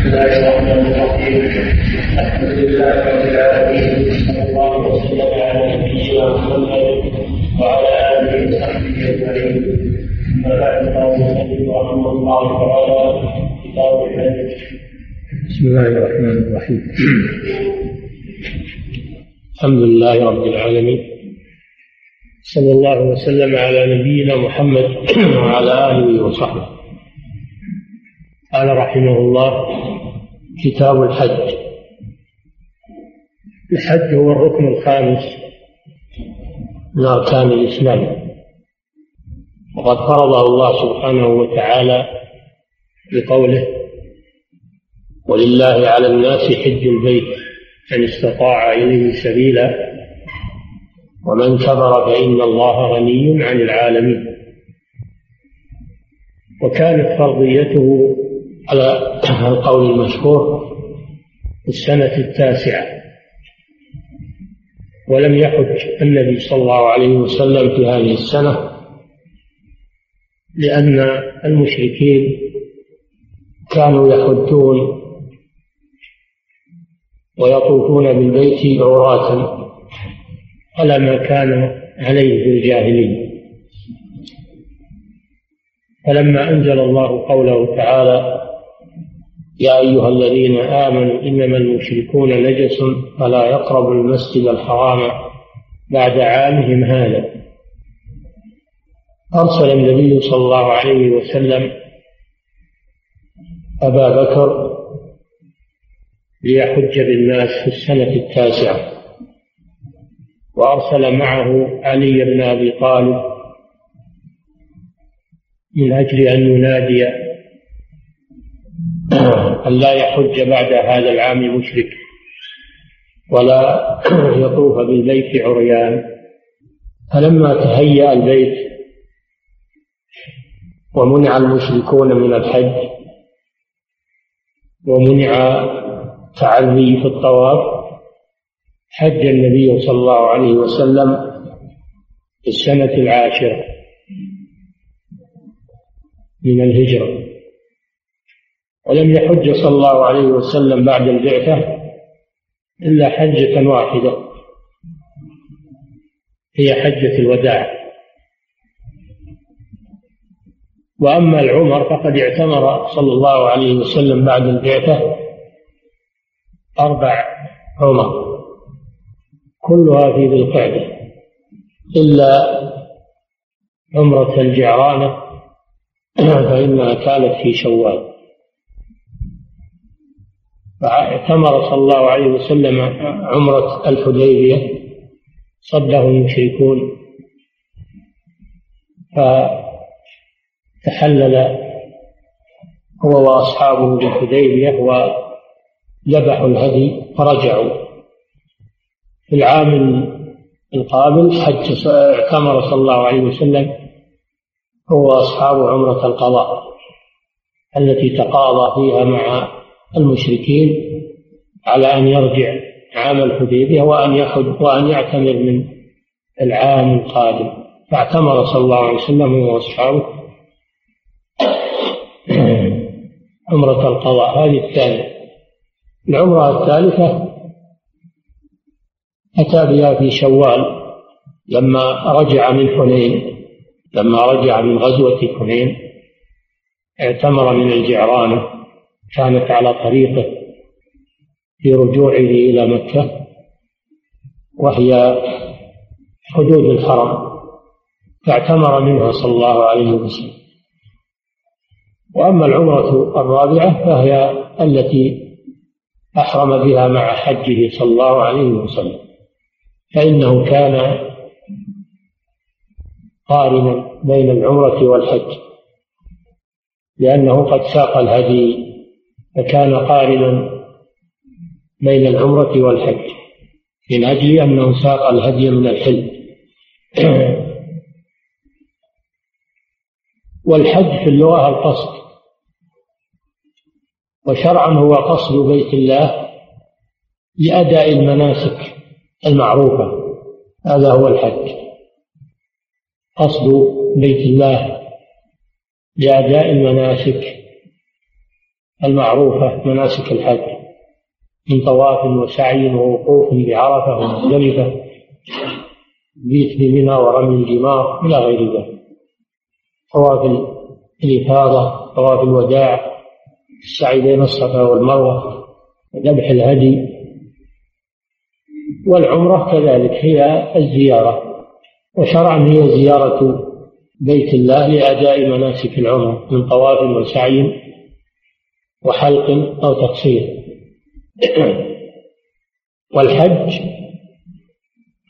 بسم الله الرحمن الرحيم. الحمد لله رب العالمين. صلى الله وسلم على نبينا محمد وعلى آله وصحبه. قال رحمه الله كتاب الحج. الحج هو الركن الخامس. من أركان الإسلام. وقد فرضه الله سبحانه وتعالى بقوله ولله على الناس حج البيت من استطاع إليه سبيلا ومن كفر فإن الله غني عن العالمين. وكانت فرضيته على القول المشهور في السنة التاسعة. ولم يحج النبي صلى الله عليه وسلم في هذه السنة لأن المشركين كانوا يحجون ويطوفون بالبيت عراة على ما كان عليه في الجاهلية. فلما أنزل الله قوله تعالى يا أيها الذين آمنوا إنما المشركون نجس فلا يقربوا المسجد الحرام بعد عامهم هذا. أرسل النبي صلى الله عليه وسلم أبا بكر ليحج بالناس في السنة التاسعة وأرسل معه علي بن أبي طالب من أجل أن ينادي أن لا يحج بعد هذا العام مشرك ولا يطوف بالبيت عريان. فلما تهيأ البيت ومنع المشركون من الحج ومنع تعلي في الطواف حج النبي صلى الله عليه وسلم في السنة العاشرة من الهجرة. ولم يحج صلى الله عليه وسلم بعد البعثة إلا حجة واحدة. هي حجة الوداع. وأما العمر فقد اعتمر صلى الله عليه وسلم بعد البعثة أربع عمر. كلها في ذي القعدة. إلا عمرة الجعرانة فإنها كانت في شوال. فاعتمر صلى الله عليه وسلم عمرة الحديبية صده المشركون فتحلل هو وأصحابه بالحديبية وذبحوا الهدي فرجعوا. في العام القابل حج اعتمر صلى الله عليه وسلم هو وأصحابه عمرة القضاء التي تقاضى فيها مع المشركين على أن يرجع عام الحديبية وأن يحج وأن يعتمر من العام القادم. فاعتمر صلى الله عليه وسلم وأصحابه عمرة القضاء. هذه الثانية. العمرة الثالثة أتى بها في شوال لما رجع من حنين لما رجع من غزوة حنين اعتمر من الجعرانة. كانت على طريقه في رجوعه إلى مكة وهي حدود الحرم فاعتمر منها صلى الله عليه وسلم. وأما العمرة الرابعة فهي التي أحرم بها مع حجه صلى الله عليه وسلم. فإنه كان قارنا بين العمرة والحج لأنه قد ساق الهدي فكان قارنا بين العمرة والحج من أجل أنه ساق الهدي من الحل. والحج في اللغة القصد وشرعا هو قصد بيت الله لأداء المناسك المعروفة. هذا هو الحج. قصد بيت الله لأداء المناسك المعروفة مناسك الحج من طواف وسعي ووقوف بعرفة ومزدلفة بيت بمنى ورمي الجمار إلى غير ذلك. طواف الإفاضة طواف الوداع السعي بين الصفا والمروة ذبح الهدي والعمرة كذلك هي الزيارة. وشرعا هي زيارة بيت الله لأداء مناسك العمر من طواف وسعي وحلق أو تقصير. والحج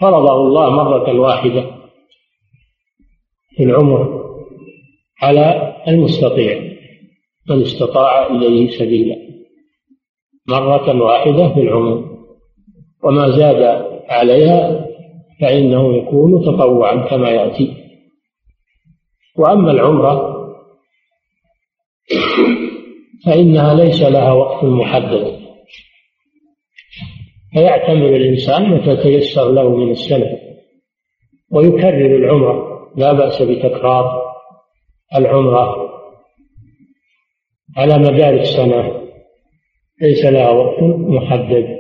فرضه الله مرة واحدة في العمر على المستطيع. من استطاع إليه سبيلا. مرة واحدة في العمر. وما زاد عليها فإنه يكون تطوعا كما يأتي. وأما العمرة فإنها ليس لها وقت محدد. فيعتمر الإنسان متى تيسر له من السنة ويكرر العمرة لا بأس بتكرار العمرة على مدار السنة ليس لها وقت محدد.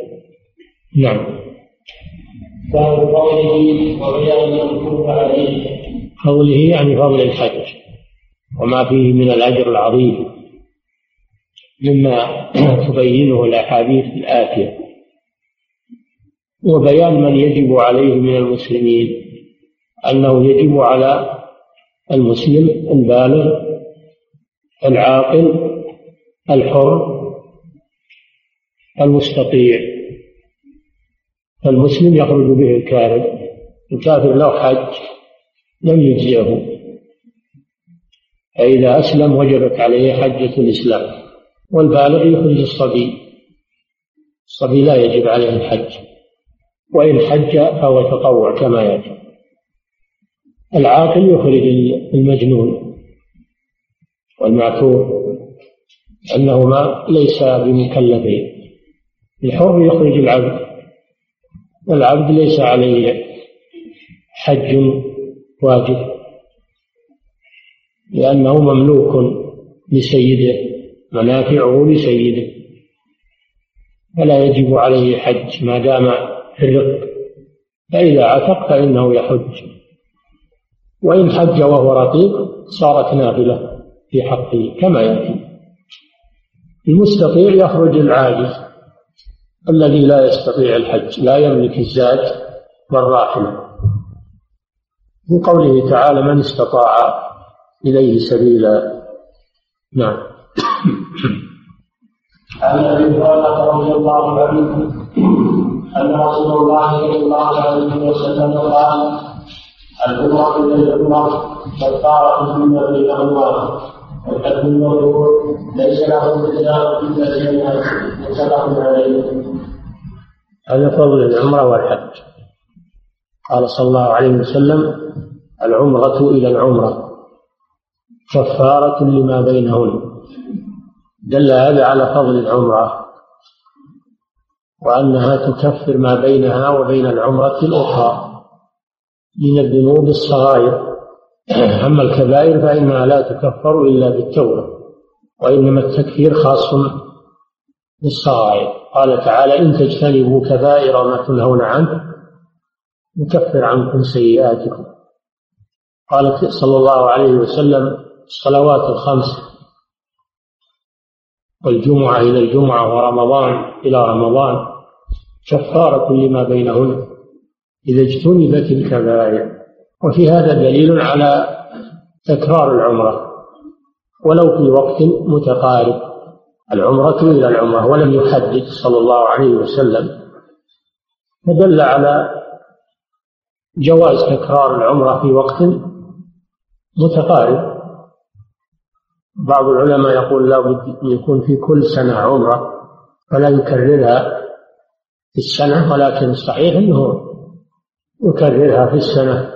نعم. باب قوله وبيان عليه. قوله يعني فضل الحج وما فيه من الأجر العظيم. مما تبينه الأحاديث الآتية. وبيان من يجب عليه من المسلمين أنه يجب على المسلم البالغ العاقل الحر المستطيع. فالمسلم يخرج به الكافر الكافر لو حج لم يجزئه فإذا أسلم وجبت عليه حجة الإسلام. والبالغ يخرج الصبي الصبي لا يجب عليه الحج. وإن حج فهو تطوع كما يجب. العاقل يخرج المجنون والمعتوه أنهما ليس بمكلفين الحر يخرج العبد. والعبد ليس عليه حج واجب. لأنه مملوك لسيده. منافعه لسيده. فلا يجب عليه حج ما دام في الرق. فإذا عتق فإنه يحج. وإن حج وهو رقيق صارت نافلة في حقه كما يأتي. المستطيع يخرج العاجز. الذي لا يستطيع الحج لا يملك الزاد والراحلة من قوله تعالى من استطاع إليه سبيلا نعم. عن ابي هريره رضي الله عنه ان رسول الله صلى الله عليه وسلم قال العمره إلى العمره كفاره فيما بينهما والحج المبرور ليس له جزاء الا جنه متفق عليه هذا فضل العمرة والحج. قال صلى الله عليه وسلم العمرة إلى العمرة كفارة لما بينهن. دل هذا على فضل العمرة وأنها تكفر ما بينها وبين العمرة الأخرى من الذنوب الصغائر. أما الكبائر فإنها لا تكفر إلا بالتوبة وإنما التكفير خاص بالصغائر. قال تعالى إن تجتنبوا كبائر ما تنهون عنه نكفر عنكم سيئاتكم. قال صلى الله عليه وسلم الصلوات الخمس والجمعة إلى الجمعة ورمضان إلى رمضان كفارة لما بينهن إذا اجتنبت الكبائر. وفي هذا دليل على تكرار العمرة ولو في وقت متقارب. العمرة إلى العمرة ولم يحدد صلى الله عليه وسلم. فدل على جواز تكرار العمرة في وقت متقارب. بعض العلماء يقول لا بد يكون في كل سنة عمرة فلا يكررها في السنة ولكن الصحيح أنه يكررها في السنة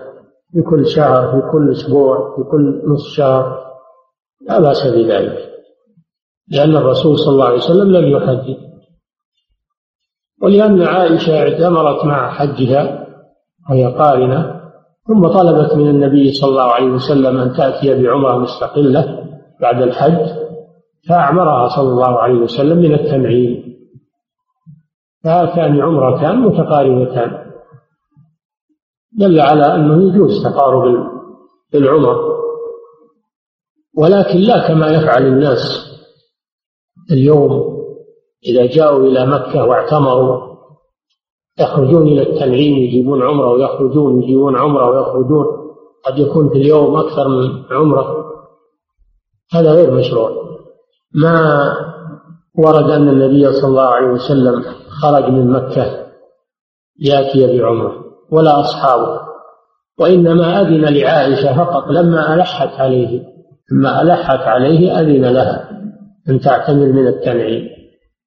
في كل شهر في كل أسبوع في كل نصف شهر لا بأس بذلك لأن الرسول صلى الله عليه وسلم لم يحدد. ولأن عائشة اعتمرت مع حجها وهي قارنة ثم طلبت من النبي صلى الله عليه وسلم أن تأتي بعمرة مستقلة. بعد الحج فأعمرها صلى الله عليه وسلم من التنعيم. فهاتان عمرتان متقاربتان. دل على أنه يجوز تقارب العمر. ولكن لا كما يفعل الناس اليوم إذا جاءوا إلى مكة واعتمروا. يخرجون إلى التنعيم يجيبون عمرة ويخرجون يجيبون عمرة ويخرجون. قد يكون في اليوم أكثر من عمرة. هذا غير مشروع. ما ورد أن النبي صلى الله عليه وسلم خرج من مكة يأتي بعمرة ولا أصحابه وإنما أذن لعائشة فقط لما ألحت عليه لما ألحت عليه أذن لها أن تعتمر من التنعيم.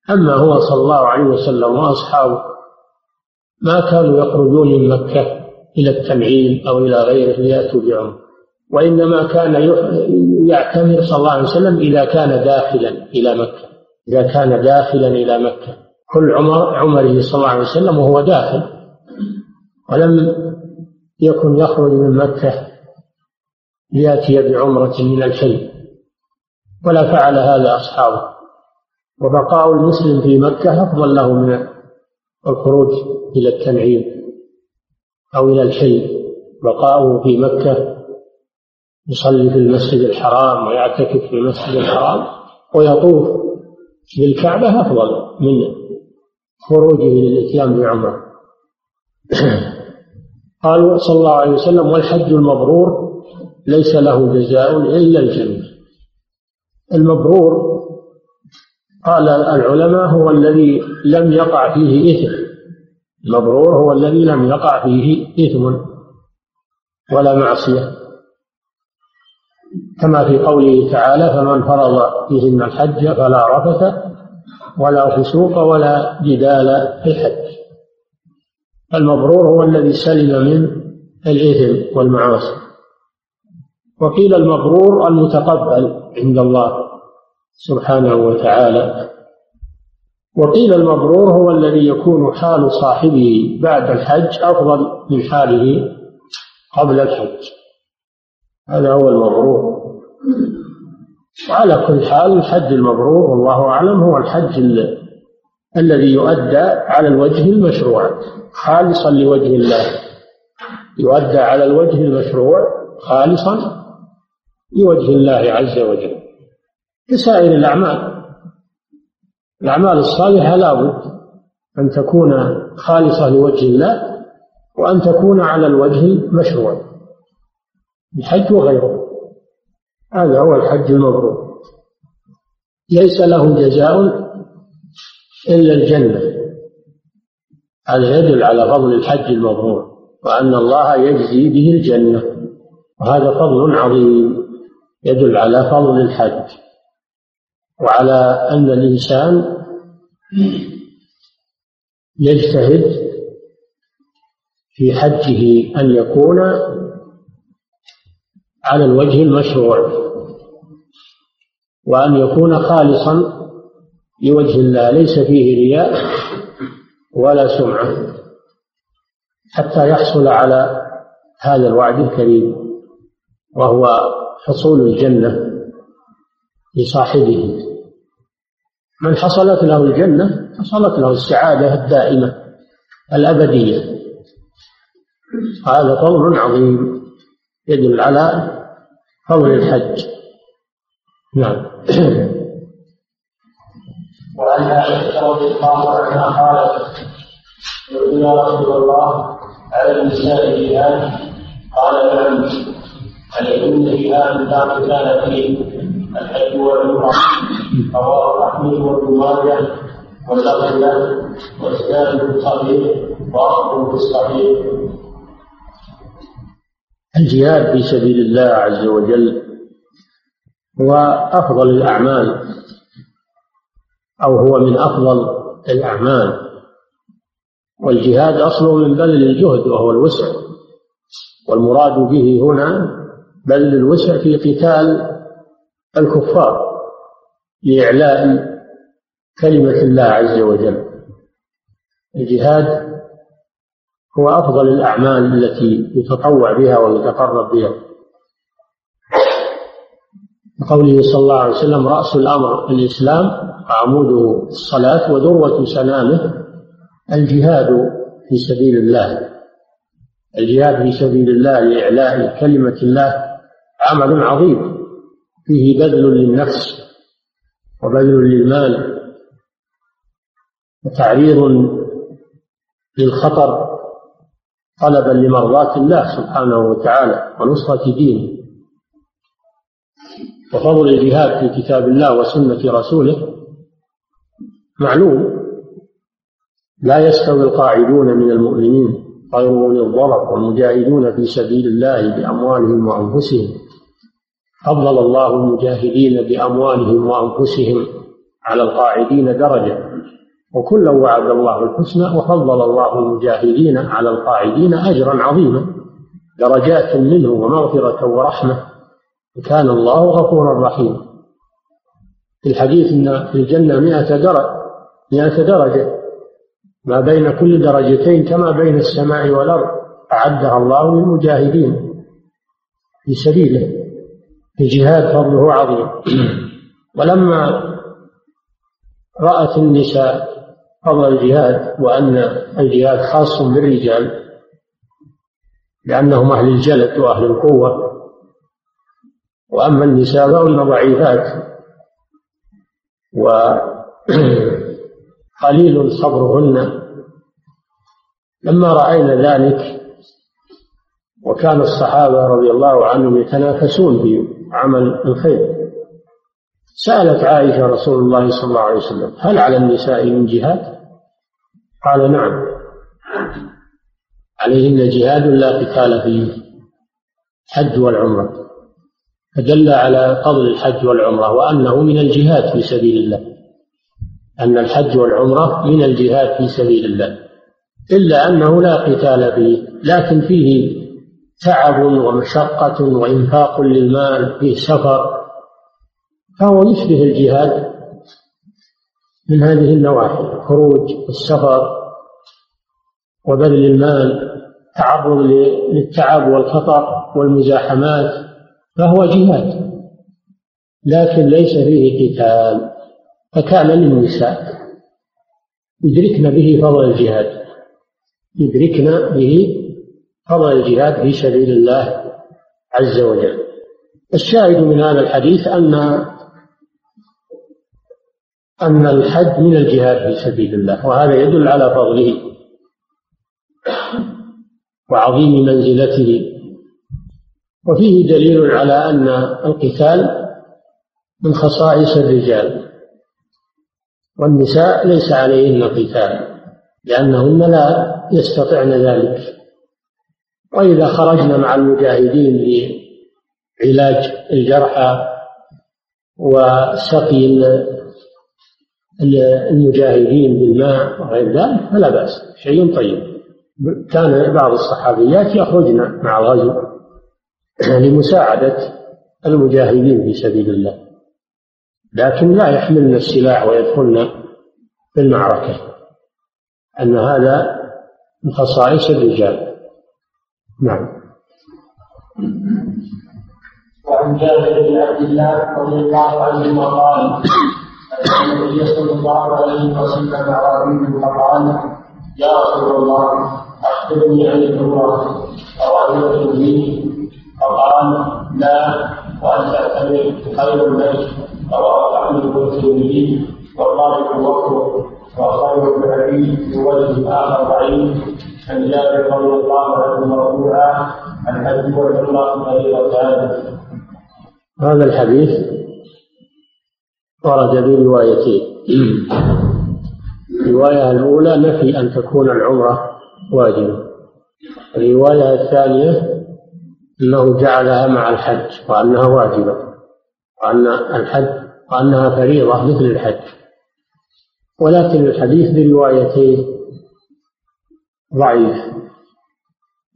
أما هو صلى الله عليه وسلم وأصحابه ما كانوا يخرجون من مكة إلى التنعيم أو إلى غيره ليأتوا بعمر. وإنما كان يعتمر صلى الله عليه وسلم إذا كان داخلا إلى مكة. إذا كان داخلا إلى مكة. كل عمر عمره صلى الله عليه وسلم وهو داخل. ولم يكن يخرج من مكة ليأتي بعمرة من الحلم. ولا فعل هذا أصحابه. وبقاء المسلم في مكة أفضل له من الخروج إلى التنعيم أو إلى الحلم. بقاؤه في مكة يصلي في المسجد الحرام ويعتكف في المسجد الحرام ويطوف بالكعبة أفضل من خروجه للإتيان بعمرة. قال صلى الله عليه وسلم والحج المبرور ليس له جزاء إلا الجنة. المبرور قال العلماء هو الذي لم يقع فيه إثم. المبرور هو الذي لم يقع فيه إثم ولا معصية. كما في قوله تعالى فمن فرض فيهن الحج فلا رفث ولا فسوق ولا جدال في الحج. المبرور هو الذي سلم من الإثم والمعاصي. وقيل المبرور المتقبل عند الله سبحانه وتعالى. وقيل المبرور هو الذي يكون حال صاحبه بعد الحج أفضل من حاله قبل الحج. هذا هو المبرور. وعلى كل حال الحج المبرور والله أعلم هو الحج الذي يؤدى على الوجه المشروع خالصا لوجه الله. يؤدى على الوجه المشروع خالصا لوجه الله عز وجل. كسائر الأعمال. الأعمال الصالحة لابد أن تكون خالصة لوجه الله وأن تكون على الوجه المشروع. الحج وغيره. هذا هو الحج المبرور. ليس له جزاء إلا الجنة. هذا يدل على فضل الحج المبرور وأن الله يجزي به الجنة. وهذا فضل عظيم يدل على فضل الحج. وعلى أن الإنسان يجتهد في حجه أن يكون على الوجه المشروع. وأن يكون خالصا لوجه الله ليس فيه رياء ولا سمعة حتى يحصل على هذا الوعد الكريم وهو حصول الجنة لصاحبه. من حصلت له الجنة حصلت له السعادة الدائمة الأبدية. هذا فضل عظيم يدل على فضل الحج. نعم. وعن عائشة رضي الله عنها قالت يا رسول الله على النساء جهاد قال نعم. يكون جهاد لا قتال فيه الحج والعمرة رواه أحمد وابن ماجه له وإسناده صحيح وأصله في الصحيح الجهاد في سبيل الله عز وجل هو أفضل الأعمال أو هو من أفضل الأعمال. والجهاد أصله من بذل الجهد وهو الوسع والمراد به هنا بذل الوسع في قتال الكفار لإعلاء كلمة الله عز وجل. الجهاد هو أفضل الأعمال التي يتطوع بها ويتقرب بها. قوله صلى الله عليه وسلم رأس الأمر الإسلام وعموده الصلاة وذروة سنامه الجهاد في سبيل الله. الجهاد في سبيل الله لإعلاء كلمة الله عمل عظيم. فيه بذل للنفس وبذل للمال وتعريض للخطر طلبا لمرضاة الله سبحانه وتعالى ونصرة دينه. وفضل الجهاد في كتاب الله وسنة رسوله معلوم لا يستوي القاعدون من المؤمنين غير أولي الضرر والمجاهدون في سبيل الله بأموالهم وأنفسهم. فضل الله المجاهدين بأموالهم وأنفسهم على القاعدين درجة. وكلا وعد الله الحسنى وفضل الله المجاهدين على القاعدين أجرا عظيما درجات منه ومغفرة ورحمة. وكان الله غفورا رحيما. في الحديث إن في الجنة مئة درجة مئة درجة. ما بين كل درجتين كما بين السماء والأرض. أعدها الله للمجاهدين. في سبيله. الجهاد فضله عظيم. ولما رأت النساء فضل الجهاد وأن الجهاد خاص بالرجال لأنهم أهل الجلد وأهل القوة. وأما النساء فهن ضعيفات. و قليل صبرهن. لما رأينا ذلك وكان الصحابة رضي الله عنهم يتنافسون في عمل الخير. سألت عائشة رسول الله صلى الله عليه وسلم هل على النساء من جهاد؟ قال نعم. عليهن جهاد لا قتال فيه الحج والعمرة. فدل على فضل الحج والعمرة وأنه من الجهاد في سبيل الله. أن الحج والعمرة من الجهاد في سبيل الله. إلا أنه لا قتال فيه لكن فيه تعب ومشقة وإنفاق للمال فيه سفر. فهو يشبه الجهاد من هذه النواحي الخروج والسفر وبذل المال تعرض للتعب والخطر والمزاحمات فهو جهاد لكن ليس فيه قتال فكان للنساء يدركن به فضل الجهاد يدركن به فضل الجهاد في سبيل الله عز وجل. الشاهد من هذا الحديث أن أن الحج من الجهاد في سبيل الله وهذا يدل على فضله وعظيم منزلته. وفيه دليل على أن القتال من خصائص الرجال والنساء ليس عليهن قتال لأنهن لا يستطعن ذلك. وإذا خرجنا مع المجاهدين لعلاج الجرحى وسقي المجاهدين بالماء وغير ذلك فلا بأس. شيء طيب. كان بعض الصحابيات يخرجن مع الغزو لمساعدة المجاهدين في سبيل الله لكن لا يحملن السلاح ويدخلن في المعركة أن هذا من خصائص الرجال. نعم. وعن جابر بن عبد الله رضي الله عنهما قال النبي صلى الله عليه وسلم اعرابي فقال يا رسول الله أخبرني عن العمره أو لي فقال لا وأن تعتمر خير لك رواه أحمد الترمذي والله وفر وخير الحديث بوجه آخر ضعيف عن جابر رضي الله عنه مرفوعا الحج والعمره فريضتان هذا الحديث ورد بروايتين الرواية الأولى نفي أن تكون العمرة واجبة. الرواية الثانية أنه جعلها مع الحج وأنها واجبة. وأن الحج وأنها فريضة مثل الحج. ولكن الحديث بروايتين ضعيف.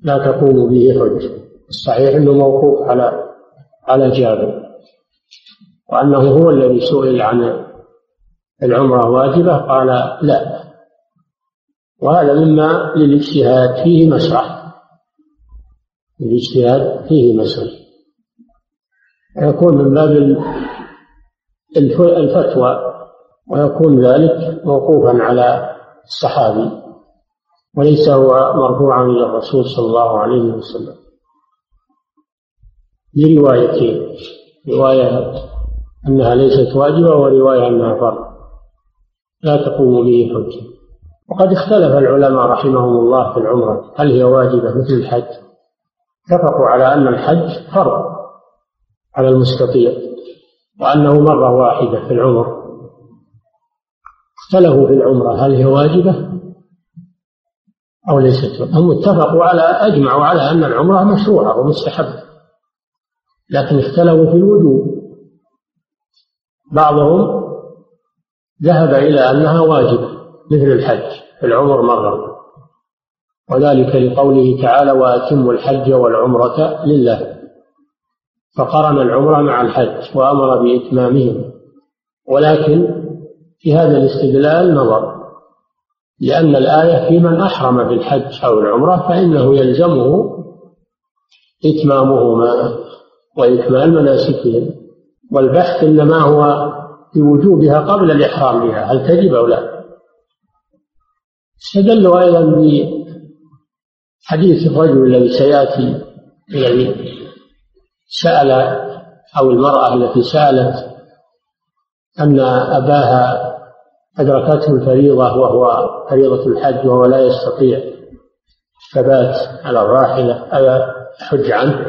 لا تقوم به حج. الصحيح أنه موقوف على على جابر. وأنه هو الذي سئل عن العمرة واجبة قال لا. وهذا مما للاجتهاد فيه مسرح. الاجتهاد فيه مسرح. يكون من باب الفتوى ويكون ذلك موقوفا على الصحابي وليس هو مرفوعا إلى الرسول صلى الله عليه وسلم. لروايتين. رواية أنها ليست واجبة ورواية أنها فرض. لا تقوم به حجة. وقد اختلف العلماء رحمهم الله في العمرة. هل هي واجبة مثل الحج؟ اتفقوا على أن الحج فرض على المستطيع وأنه مرة واحدة في العمر. اختلفوا في العمرة. هل هي واجبة؟ أو ليست؟ هم اتفقوا على أجمعوا على أن العمرة مشروعة ومستحبة. لكن اختلفوا في الوجوب. بعضهم ذهب إلى أنها واجبة مثل الحج في العمر مرة. وذلك لقوله تعالى وأتموا الحج والعمرة لله. فقرن العمرة مع الحج وأمر بإتمامهم. ولكن في هذا الاستدلال نظر لأن الآية في من أحرم بالحج أو العمرة فإنه يلزمه إتمامهما وإكمال مناسكهم. والبحث إنما هو في وجوبها قبل الإحرام بها هل تجب أو لا؟ استدلوا أيضا بحديث الرجل الذي سيأتي الذي سأل أو المرأة التي سألت أن أباها أدركته الفريضة وهو فريضة الحج وهو لا يستطيع الثبات على الراحلة ألا حج عنه؟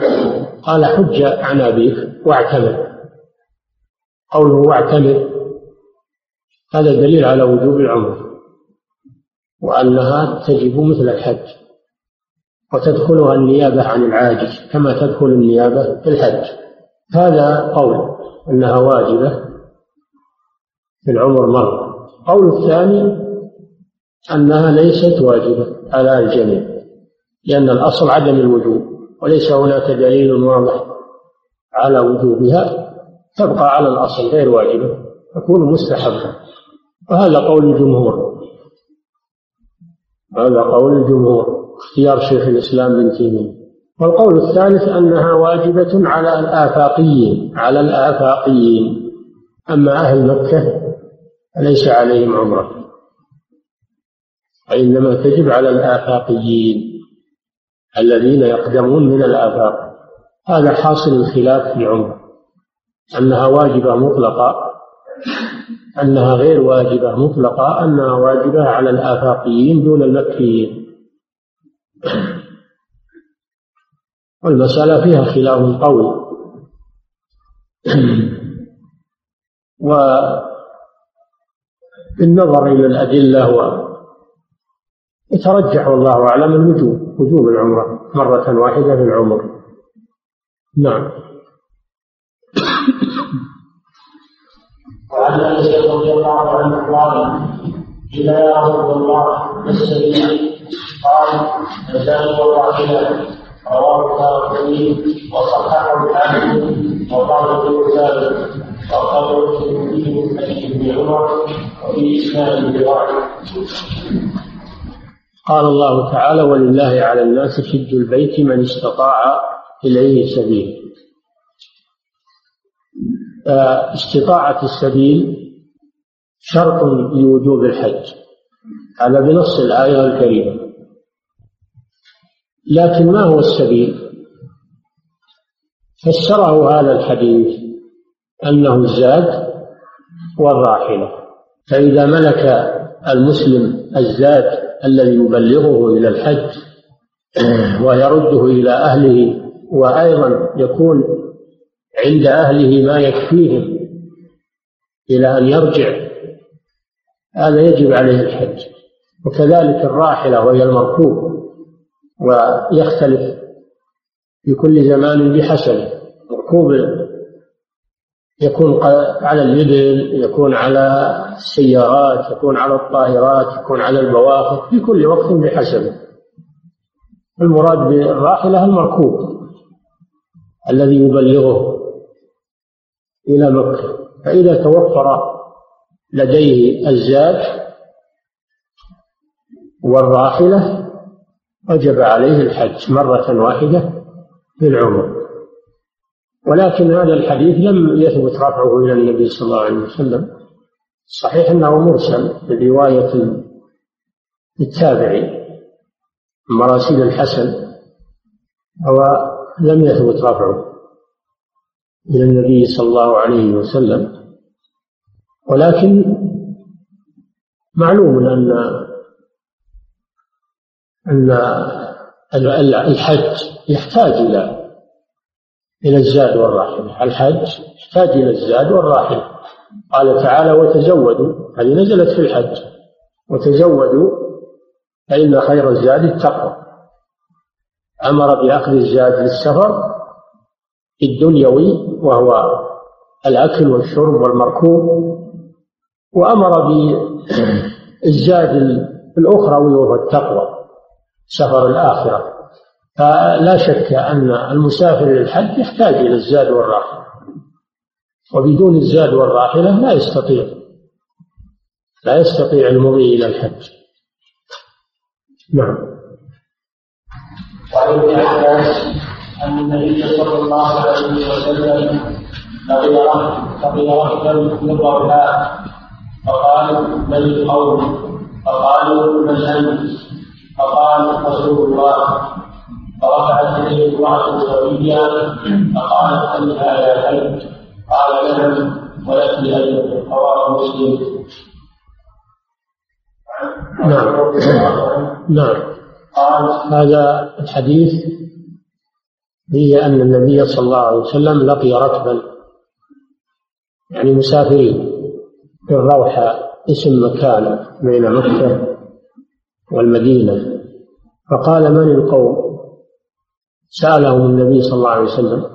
قال حج عن أبيك واعتمر. قوله واعتمر هذا دليل على وجوب العمر وأنها تجب مثل الحج وتدخلها النيابة عن العاجز كما تدخل النيابة في الحج. هذا قول أنها واجبة في العمر مرة القول الثاني أنها ليست واجبة على الجميع لأن الأصل عدم الوجوب وليس هناك دليل واضح على وجوبها. تبقى على الأصل غير واجبة تكون مستحبة. وهذا قول الجمهور. هذا قول الجمهور اختيار شيخ الإسلام بن تيمية. والقول الثالث أنها واجبة على الآفاقيين على الآفاقيين. أما أهل مكة فليس عليهم عمرة. وإنما تجب على الآفاقيين الذين يقدمون من الآفاق. هذا حاصل الخلاف في العمرة أنها واجبة مطلقة. أنها غير واجبة مطلقة. أنها واجبة على الآفاقيين دون المكيين. والمسألة فيها خلاف قوي. و بالنظر إلى الأدلة و يترجح والله أعلم الوجوب وجوب العمرة مرة واحدة في العمر. نعم. وعن انس رضي الله عنه قال قيل يا رسول الله ما السبيل قال الزاني والراحله رواه الدارقطني وصححه الحاكم وقال ابن ثابت وقال الترمذي من حديث ابن عمر وفي اسناد قال الله تعالى ولله على الناس حج البيت من استطاع إليه سبيل. استطاعة السبيل شرط لوجوب الحج. هذا بنص الآية الكريمة. لكن ما هو السبيل؟ فسره هذا الحديث أنه الزاد والراحلة. فإذا ملك المسلم الزاد الذي يبلغه إلى الحج ويرده إلى أهله وأيضا يكون عند أهله ما يكفيهم إلى أن يرجع. هذا يجب عليه الحج. وكذلك الراحلة وهي المركوب ويختلف في كل زمان بحسبه ركوب يكون على الإبل يكون على السيارات يكون على الطائرات يكون على البواخر في كل وقت بحسبه المراد بالراحلة المركوب الذي يبلغه. إلى مكة فإذا توفر لديه الزاد والراحلة وجب عليه الحج مرة واحدة في العمر. ولكن هذا الحديث لم يثبت رفعه إلى النبي صلى الله عليه وسلم. صحيح أنه مرسل برواية التابعي مراسيل الحسن هو لم يثبت رفعه. إلى النبي صلى الله عليه وسلم. ولكن معلوم أن أن الحج يحتاج إلى إلى الزاد والراحلة الحج يحتاج إلى الزاد والراحلة قال تعالى وتزودوا هذه نزلت في الحج. وتزودوا فإن خير الزاد التقوى. أمر بأخذ الزاد للسفر الدنيوي وهو الأكل والشرب والمركوب وأمر بالزاد الأخروي وهو التقوى سفر الآخرة. فلا شك أن المسافر للحج يحتاج إلى الزاد والراحلة وبدون الزاد والراحلة لا يستطيع لا يستطيع المضي إلى الحج. نعم. وعن ابن عباس أن النبي صلى الله عليه وسلم لقي لقي رجلا من الرحاء فقال من القوم. فقالوا من أنت فقال رسول الله. فرفعت إليه امراه سويه فقالت هل هذا حج قال نعم. ولك اجر رواه مسلم. نعم. نعم. قال هذا الحديث فيه أن النبي صلى الله عليه وسلم لقي ركبا يعني مسافرين. في الروحة اسم مكان بين مكة والمدينة. فقال من القوم؟ سألهم النبي صلى الله عليه وسلم.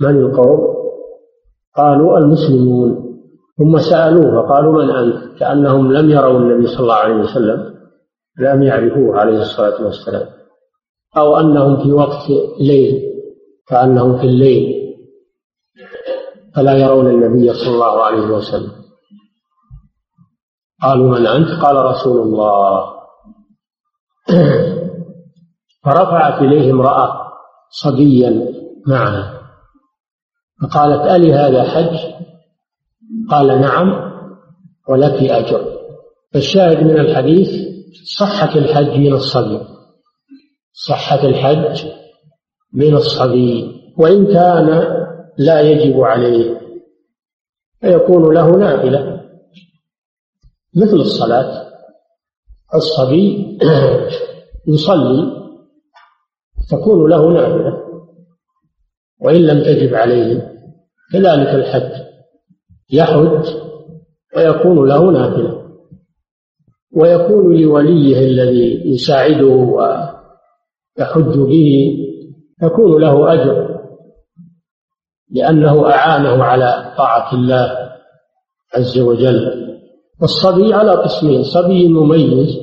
من القوم؟ قالوا المسلمون. ثم سألوه فقالوا من أنت؟ كأنهم لم يروا النبي صلى الله عليه وسلم لم يعرفوه عليه الصلاة والسلام. أو أنهم في وقت ليل كأنهم في الليل. فلا يرون النبي صلى الله عليه وسلم. قالوا من أنت؟ قال رسول الله. فرفعت إليه امرأة صبيا معها فقالت ألي هذا حج؟ قال نعم ولك أجر. فالشاهد من الحديث صحة الحج من الصبي. صحة الحج من الصبي وإن كان لا يجب عليه فيكون له نافلة. مثل الصلاة الصبي يصلي تكون له نافلة وإن لم تجب عليه كذلك الحج يحج ويكون له نافلة. ويكون لوليه الذي يساعده ويحج به يكون له أجر لأنه أعانه على طاعة الله عز وجل. والصبي على قسمين صبي مميز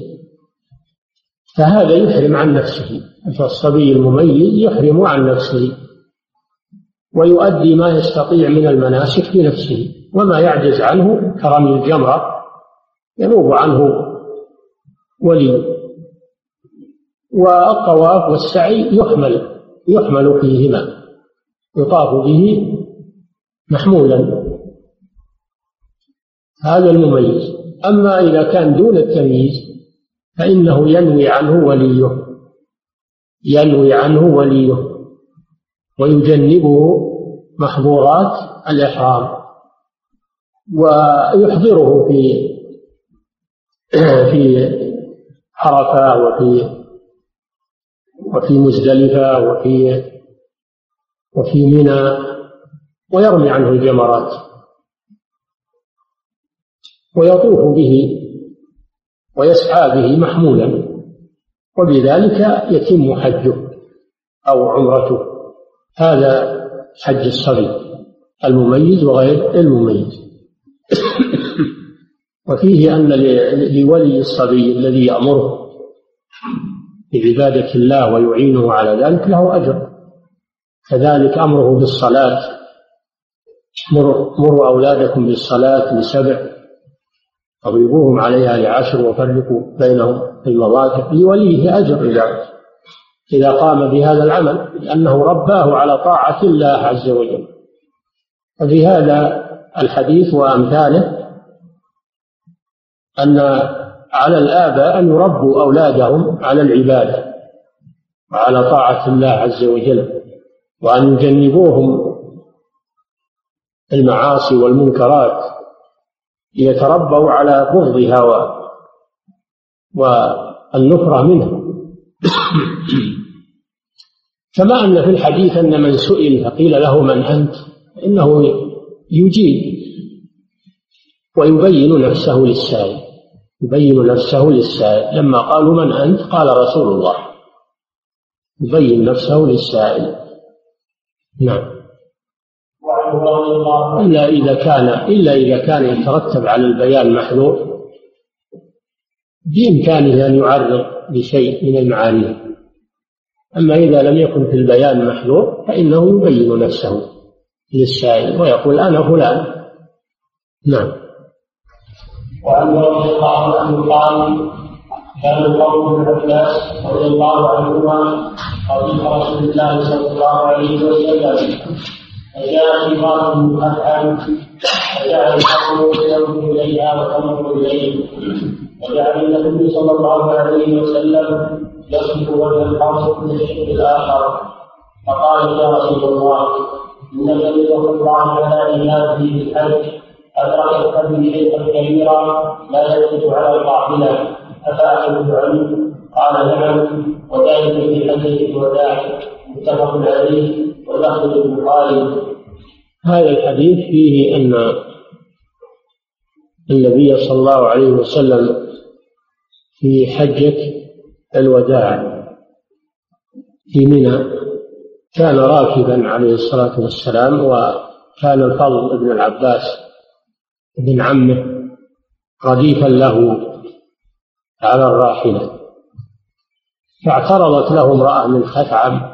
فهذا يحرم عن نفسه. فالصبي المميز يحرم عن نفسه ويؤدي ما يستطيع من المناسك بنفسه وما يعجز عنه كرمي الجمرة ينوب عنه ولي. والطواف والسعي يحمل يحمل فيهما يطاف به محمولا. هذا المميز. أما إذا كان دون التمييز فإنه ينوي عنه وليه. ينوي عنه وليه. ويجنبه محظورات الإحرام. ويحضره في في عرفة وفي وفي مزدلفة وفي وفي منى ويرمي عنه الجمرات. ويطوف به ويسعى به محمولا وبذلك يتم حجه أو عمرته. هذا حج الصبي المميز وغير المميز. وفيه أن لولي الصبي الذي يأمره بعبادة الله ويعينه على ذلك له أجر. كذلك أمره بالصلاة. مروا أولادكم بالصلاة لسبع. اضربوهم عليها لعشر وفرقوا بينهم في المضاجع. لوليه أجر إذا إذا قام بهذا العمل لأنه رباه على طاعة الله عز وجل. ففي هذا الحديث وأمثاله أن على الآباء أن يربوا أولادهم على العبادة وعلى طاعة الله عز وجل وأن يجنبوهم المعاصي والمنكرات ليتربوا على بغضها والنفرة منها كما أن في الحديث أن من سئل فقيل له من أنت؟ إنه يجيب ويبين نفسه للسائل. يبين نفسه للسائل. لما قالوا من أنت؟ قال رسول الله. يبين نفسه للسائل. نعم. إلا إذا كان إلا إذا كان يترتب على البيان محذور. بإمكانه أن يعرض بشيء من المعاني. أما إذا لم يكن في البيان محذور فإنه يبين نفسه للسائل ويقول أنا فلان. نعم. وعن رضي الله عنه قال كان القوم بن عباس رضي الله عنهما خليفه رسول الله صلى الله عليه وسلم. فجاء شيطان مؤهل فجعل القوم ينظر إليها وتنظر إليه. وجعل النبي صلى الله عليه وسلم يصف وجه الحرص من الشق الآخر. فقال يا رسول الله انك لتدخل الله على عباده بالحج ادركت به شيئا كبيرا لا يثبت على القافله افاحدث عنه قال نعم. وذلك في حجه الوداع متفق عليه ولفظ البخاري. هذا الحديث فيه أن النبي صلى الله عليه وسلم في حجة الوداع في منى كان راكبا عليه الصلاة والسلام وكان الفضل بن العباس بن عمه رديفا له على الراحلة. فاعترضت له امرأة من خثعم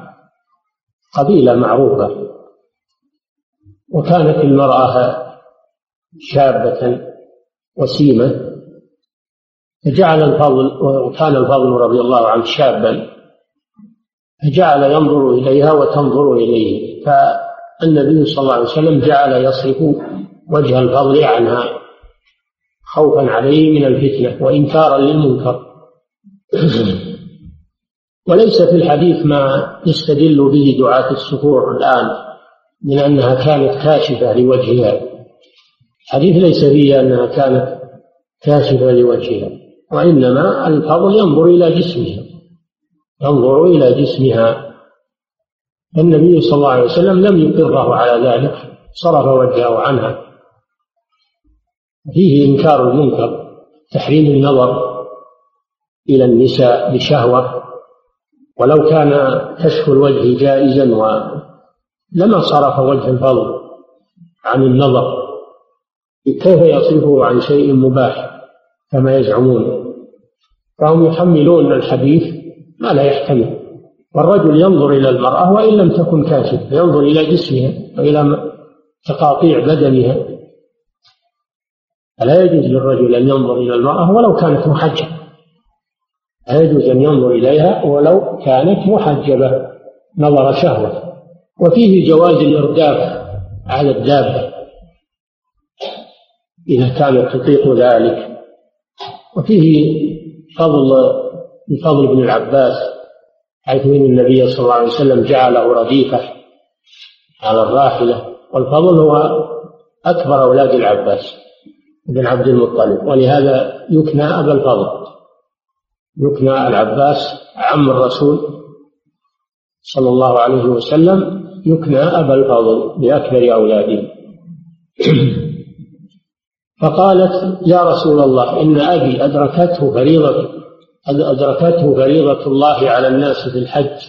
قبيلة معروفة وكانت المرأة شابة وسيمة فجعل الفضل وكان الفضل رضي الله عنه شابا فجعل ينظر إليها وتنظر إليه فالنبي صلى الله عليه وسلم جعل يصرف وجه الفضل عنها خوفا عليه من الفتنة وإنكارا للمنكر. وليس في الحديث ما يستدل به دعاة السفور الآن من أنها كانت كاشفة لوجهها. الحديث ليس فيه أنها كانت كاشفة لوجهها وإنما الفضل ينظر إلى جسمها. ينظر إلى جسمها. النبي صلى الله عليه وسلم لم يقره على ذلك صرف وجهه عنها. فيه إنكار المنكر تحريم النظر إلى النساء بشهوة ولو كان كشف الوجه جائزا لما صرف وجه الفضل عن النظر كيف يصرفه عن شيء مباح كما يزعمون؟ فهم يحملون الحديث ما لا يحتمل. والرجل ينظر إلى المرأة وإن لم تكن كاشفة ينظر إلى جسمها وإلى تقاطيع بدنها. فلا يجوز للرجل أن ينظر إلى المرأة ولو كانت محجبة. لا يجوز أن ينظر إليها ولو كانت محجبة. نظر شهوة. وفيه جواز الإرداف على الدابة. إذا كانت تطيق ذلك. وفيه فضل بفضل ابن العباس حيث إن النبي صلى الله عليه وسلم جعله رديفة على الراحلة. والفضل هو أكبر أولاد العباس. بن عبد المطلب. ولهذا يكنى أبا الفضل. يكنى العباس عم الرسول صلى الله عليه وسلم. يكنى أبا الفضل باكبر أولاده. فقالت يا رسول الله إن أبي أدركته فريضة أدركته فريضة الله على الناس في الحج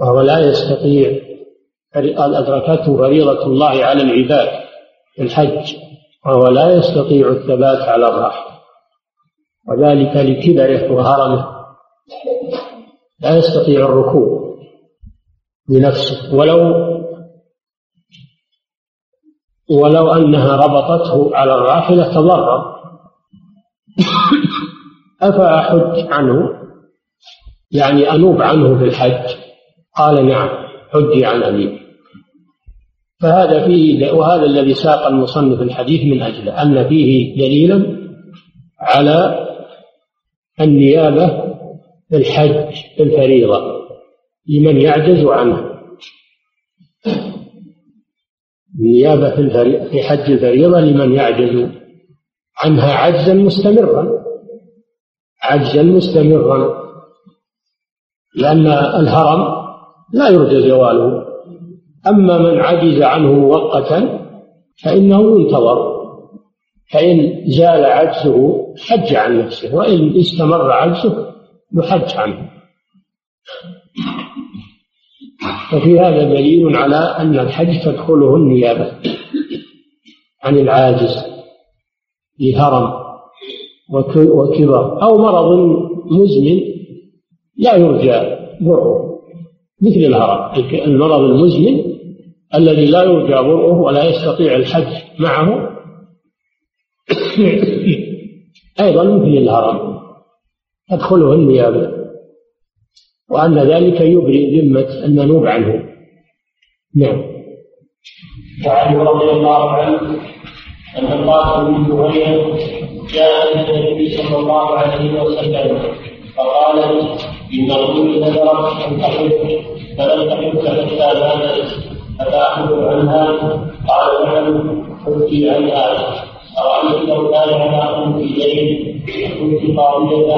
وهو لا يستطيع أدركته فريضة الله على العباد في الحج. وهو لا يستطيع الثبات على الراحة وذلك لكبره وهرمه لا يستطيع الركوب بنفسه ولو ولو أنها ربطته على الراحلة تضرر أفأحج عنه؟ يعني أنوب عنه في الحج؟ قال نعم حجي عن أبي فهذا فيه وهذا الذي ساق المصنف الحديث من أجله أن فيه دليلا على النيابة في الحج الفريضة لمن يعجز عنه. النيابة في, في حج الفريضة لمن يعجز عنها عجزا مستمرا عجزا مستمرا لأن الهرم لا يرجى زواله. أما من عجز عنه مؤقتا فإنه ينتظر فإن زال عجزه حج عن نفسه وإن استمر عجزه يحج عنه. ففي هذا دليل على أن الحج تدخله النيابة عن العاجز لهرم وكبر أو مرض مزمن لا يرجى برؤه مثل الهرم المرض المزمن الذي لا يرجى برؤه ولا يستطيع الحج معه أيضا مثل الهرم تدخله النيابة. وأن ذلك يبرئ ذمة المنوب عنه. نعم. وعن رضي الله عنه أن القاسم بن جهينة جاء إلى النبي صلى الله عليه وسلم فقال إن الرجل نذرت أن تحج فلم تحج حتى ماتت أتأخذ عنها؟ قال نعم حجي عنها أرأيت لو كان على أمك دين كنت قاضية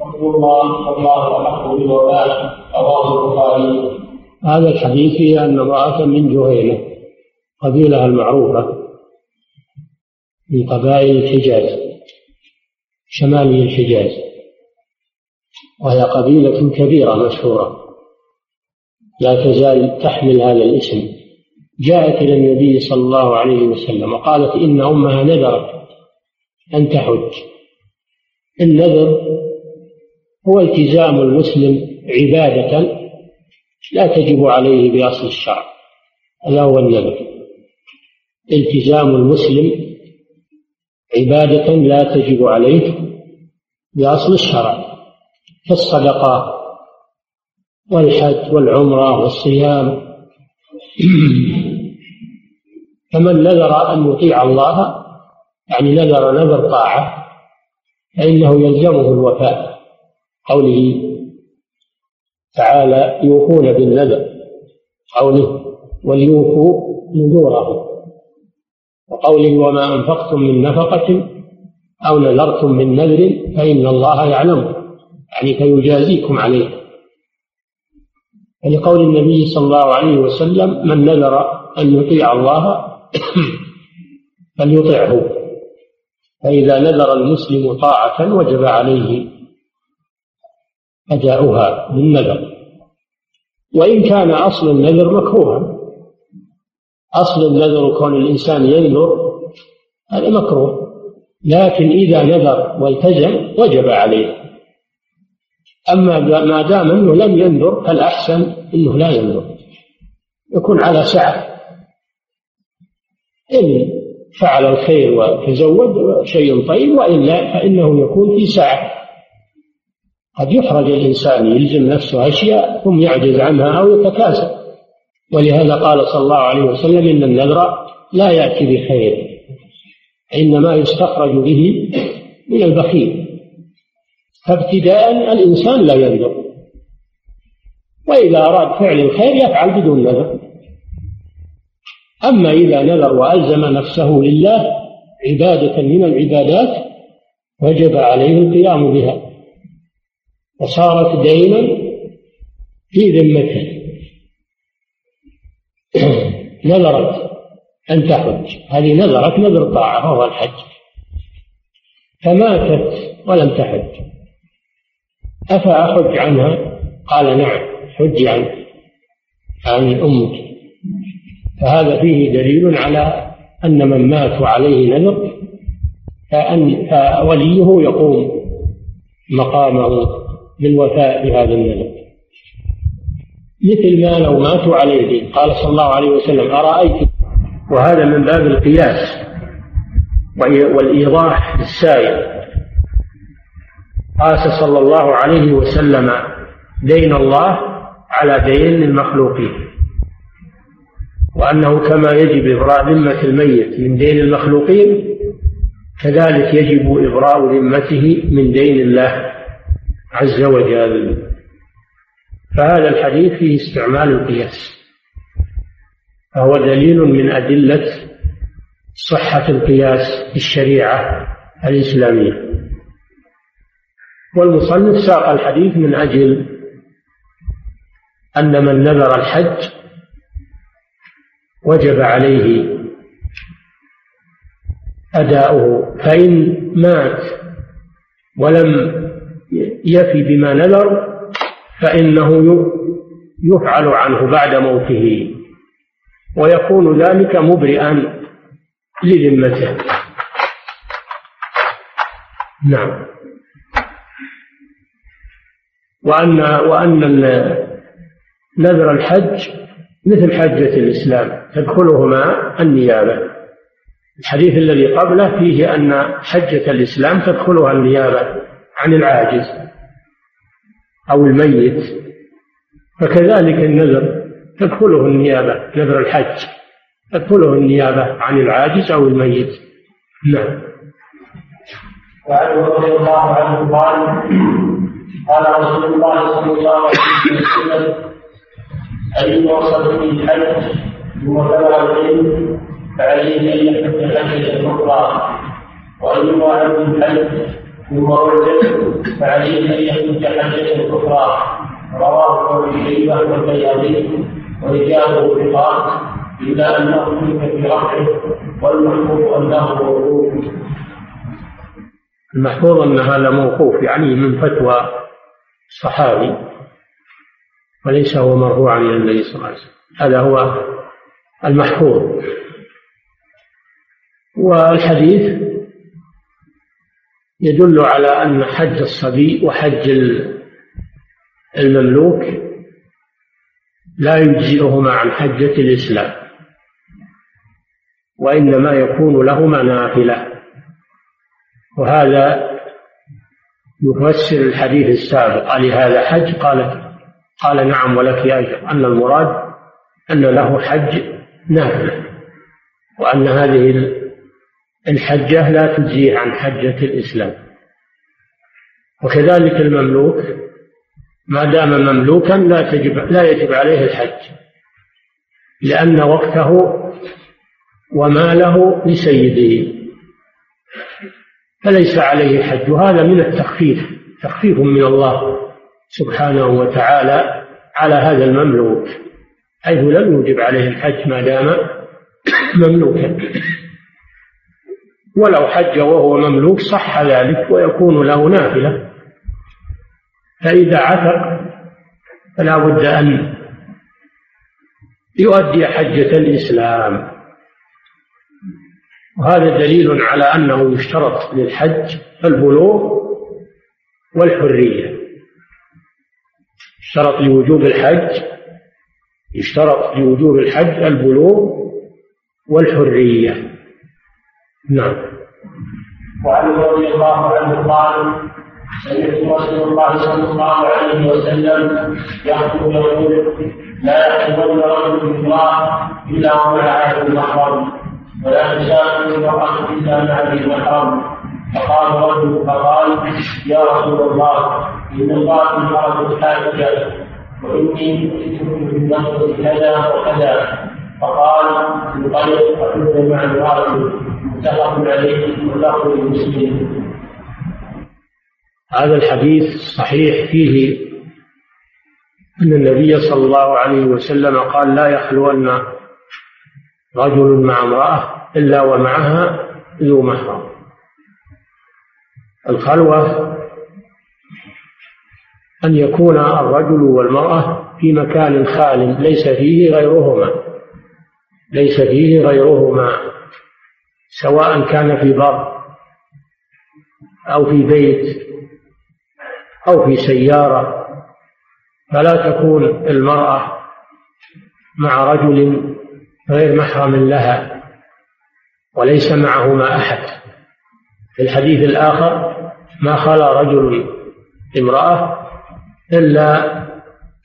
فقل الله والله أحق بالوفاء رواه البخاري هذا الحديث فيه أن امرأة من جهينة قبيلة المعروفة من قبائل الحجاز شمالي الحجاز وهي قبيلة كبيرة مشهورة لا تزال تحمل هذا الاسم. جاءت إلى النبي صلى الله عليه وسلم وقالت إن أمها نذرت أن تحج. النذر هو التزام المسلم عبادة لا تجب عليه بأصل الشرع هذا هو النذر. التزام المسلم عبادة لا تجب عليه بأصل الشرع. كالصدقة والحج والعمرة والصيام. فمن نذر أن يطيع الله يعني نذر نذر طاعة فإنه يلزمه الوفاء. قوله تعالى يوفون بالنذر قوله وليوفوا نذورهم. وقوله وما أنفقتم من نفقة أو نذرتم من نذر فإن الله يعلمه يعني فيجازيكم عليه. ولقول النبي صلى الله عليه وسلم من نذر أن يطيع الله فليطعه. فإذا نذر المسلم طاعة وجب عليه أداؤها بالنذر وإن كان أصل النذر مكروها. أصل النذر كون الإنسان ينذر هذا مكروه. لكن إذا نذر والتزم وجب عليه. أما ما دام أنه لم ينذر فالأحسن أنه لا ينذر. يكون على سعة. إن فعل الخير وتزود شيء طيب وإلا فإنه يكون في سعة. قد يحرج الإنسان يلزم نفسه أشياء ثم يعجز عنها أو يتكاسل. ولهذا قال صلى الله عليه وسلم إن النذر لا يأتي بخير إنما يستخرج به من البخيل. فابتداء الإنسان لا ينذر وإذا أراد فعل الخير يفعل بدون نذر أما إذا نذر وألزم نفسه لله عبادة من العبادات وجب عليه القيام بها. وصارت دينا في ذمته. نذرت أن تحج. هذه نذرت نذر طاعة وهو الحج. فماتت ولم تحج. أفأحج عنها؟ قال نعم حج عن عن أمك. فهذا فيه دليل على أن من مات وعليه نذر فأن فوليه يقوم مقامه بالوفاء بهذا النذر. مثل ما لو ماتوا عليه دين قال صلى الله عليه وسلم أرأيت؟ وهذا من باب القياس والإيضاح السائر قاس صلى الله عليه وسلم دين الله على دين المخلوقين. وأنه كما يجب إبراء ذمة الميت من دين المخلوقين كذلك يجب إبراء ذمته من دين الله عز وجل. فهذا الحديث فيه استعمال القياس فهو دليل من أدلة صحة القياس في الشريعة الإسلامية. والمصنف ساق الحديث من أجل أن من نذر الحج وجب عليه أداؤه فإن مات ولم يفي بما نذر فإنه يفعل عنه بعد موته ويكون ذلك مبرئا لذمته. نعم. وأن وأن نذر الحج مثل حجة الإسلام تدخلهما النيابة. الحديث الذي قبله فيه أن حجة الإسلام تدخلها النيابة عن العاجز أو الميت. فكذلك النذر تدخله النيابة نذر الحج تدخله النيابة عن العاجز أو الميت. نعم. وعنه رضي الله عنه قال قال رسول الله صلى الله عليه وسلم أي وصل في الحج ثم بلغ العلم فعليه أن يحج حجة أخرى وأي عبد الحج ثم وجد فعليه أن يحج حجة أخرى رواه ابن شيبة والبيهقي ورجاله ثقات أنه اختلف في رفعه والمحفوظ أنه موقوف المحفوظ أن هذا موقوف يعني من فتوى صحابي وليس هو مرفوعا إلى النبي صلى الله عليه وسلم. هذا هو المحفوظ والحديث يدل على أن حج الصبي وحج المملوك لا يجزئهما عن حجة الإسلام وإنما يكون لهما نافلة. وهذا يفسر الحديث السابق. لهذا حج؟ قالت قال نعم ولك أجر أن المراد أن له حج نافلة وأن هذه الحجة لا تجزيه عن حجة الإسلام. وكذلك المملوك ما دام مملوكا لا تجب لا يجب عليه الحج لأن وقته وماله لسيده. فليس عليه حج وهذا من التخفيف. تخفيف من الله سبحانه وتعالى على هذا المملوك حيث لم يوجب عليه الحج ما دام مملوكا. ولو حج وهو مملوك صح ذلك ويكون له نافلة. فإذا عتق فلا بد أن يؤدي حجة الإسلام. وهذا دليل على أنه يشترط للحج البلوغ والحرية. يشترط لوجوب الحج يشترط لوجوب الحج البلوغ والحرية. نعم. وعن رضي الله عنه قال سمعت رسول الله صلى الله عليه وسلم يقول لا يحبن رجل الله إلا ومعه المحرم. ولا تسافر المرأة إلا مع ذي محرم فقال رجل فقال يا رسول الله إن الله المرأة حاجة وإني أتيتكم بالنصر كذا وكذا. فقال انطلق وحد مع المرأة متفق عليه متفق المسلمين هذا الحديث صحيح فيه أن النبي صلى الله عليه وسلم قال لا يخلون رجل مع امرأة إلا ومعها ذو محرم. الخلوة أن يكون الرجل والمرأة في مكان خال ليس فيه غيرهما ليس فيه غيرهما سواء كان في بر أو في بيت أو في سيارة. فلا تكون المرأة مع رجل غير محرم لها وليس معهما أحد. في الحديث الآخر ما خلا رجل امرأة إلا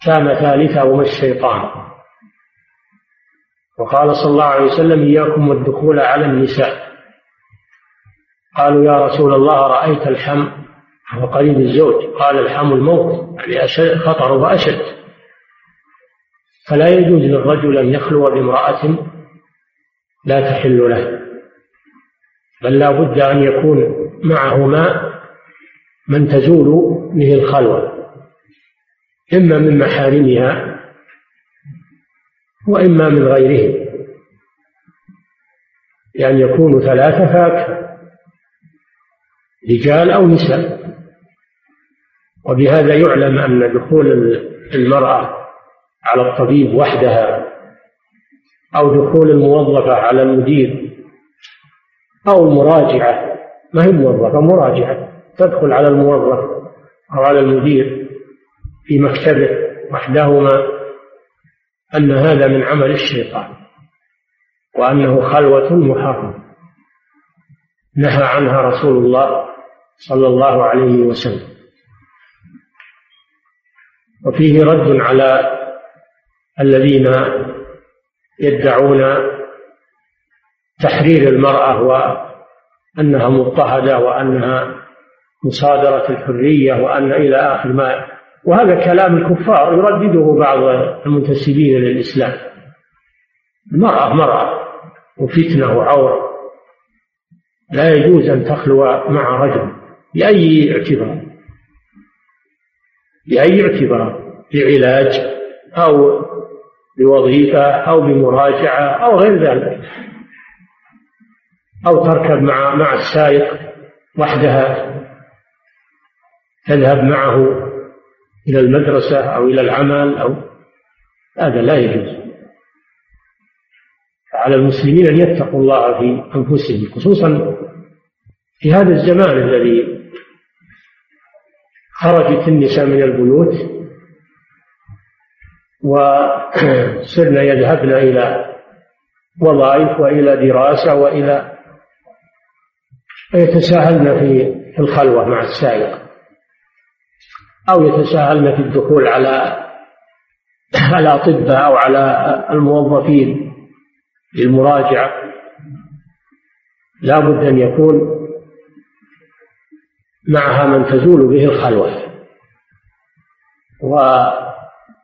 كان ثالثهما الشيطان. وقال صلى الله عليه وسلم إياكم والدخول على النساء. قالوا يا رسول الله رأيت الحم وقريب الزوج. قال الحم الموت يعني أشد خطر وأشد. فلا يجوز للرجل أن يخلو بامرأة لا تحل له بل لا بد أن يكون معهما من تزول به الخلوة إما من محارمها وإما من غيرهم يعني يكون ثلاثة فاكهة رجال أو نساء. وبهذا يعلم أن دخول المرأة على الطبيب وحدها أو دخول الموظفة على المدير أو المراجعة. ما هي موظفة مراجعة. تدخل على الموظف أو على المدير في مكتبه وحدهما أن هذا من عمل الشيطان وأنه خلوة محرمة. نهى عنها رسول الله صلى الله عليه وسلم. وفيه رد على الذين يدعون تحرير المرأة وأنها مضطهدة وأنها مصادرة الحرية وأن إلى آخر ما وهذا كلام الكفار يردده بعض المنتسبين للإسلام. المرأة مرأة وفتنة وعورة لا يجوز أن تخلو مع رجل بأي اعتبار. بأي اعتبار بعلاج أو بوظيفة أو بمراجعة أو غير ذلك أو تركب مع مع السائق وحدها تذهب معه إلى المدرسة أو إلى العمل أو هذا لا يجوز. على المسلمين أن يتقوا الله في أنفسهم خصوصا في هذا الزمان الذي خرجت النساء من البيوت وصرنا يذهبن إلى وظائف وإلى دراسة وإلى يتساهلن في الخلوة مع السائق أو يتساهلن في الدخول على الأطباء أو على الموظفين للمراجعة. لا بد أن يكون معها من تزول به الخلوة.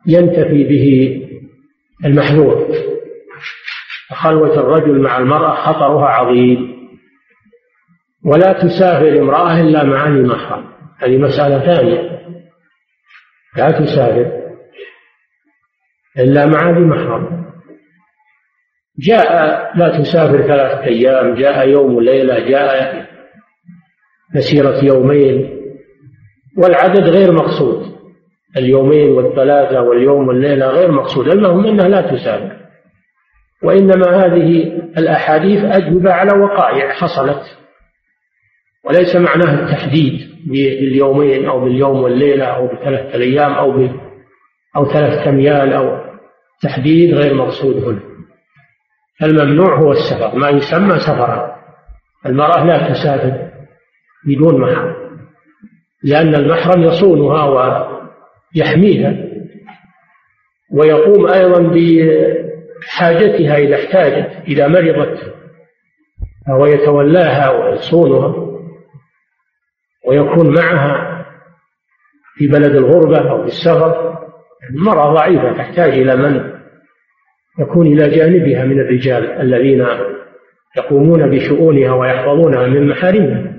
وينتفي به المحذور. خلوة الرجل مع المرأة خطرها عظيم. ولا تسافر امرأة إلا مع ذي محرم هذه مسألة ثانية. لا تسافر إلا مع ذي محرم جاء لا تسافر ثلاثة أيام جاء يوم وليلة جاء مسيرة يومين والعدد غير مقصود. اليومين والثلاثة واليوم والليلة غير مقصود المهم أنها لا تسافر وإنما هذه الأحاديث أجوبة على وقائع حصلت. وليس معناه التحديد باليومين أو باليوم والليلة أو بثلاثة أيام أو أو ثلاثة أميال أو تحديد غير مقصود هنا. الممنوع هو السفر ما يسمى سفرا. المرأة لا تسافر بدون محرم لأن المحرم يصونها ويحميها ويقوم أيضا بحاجتها إذا احتاجت إذا مرضت فهو يتولاها ويصونها ويكون معها في بلد الغربة أو في السفر. المرأة ضعيفة تحتاج إلى من؟ يكون إلى جانبها من الرجال الذين يقومون بشؤونها ويحفظونها من محارمها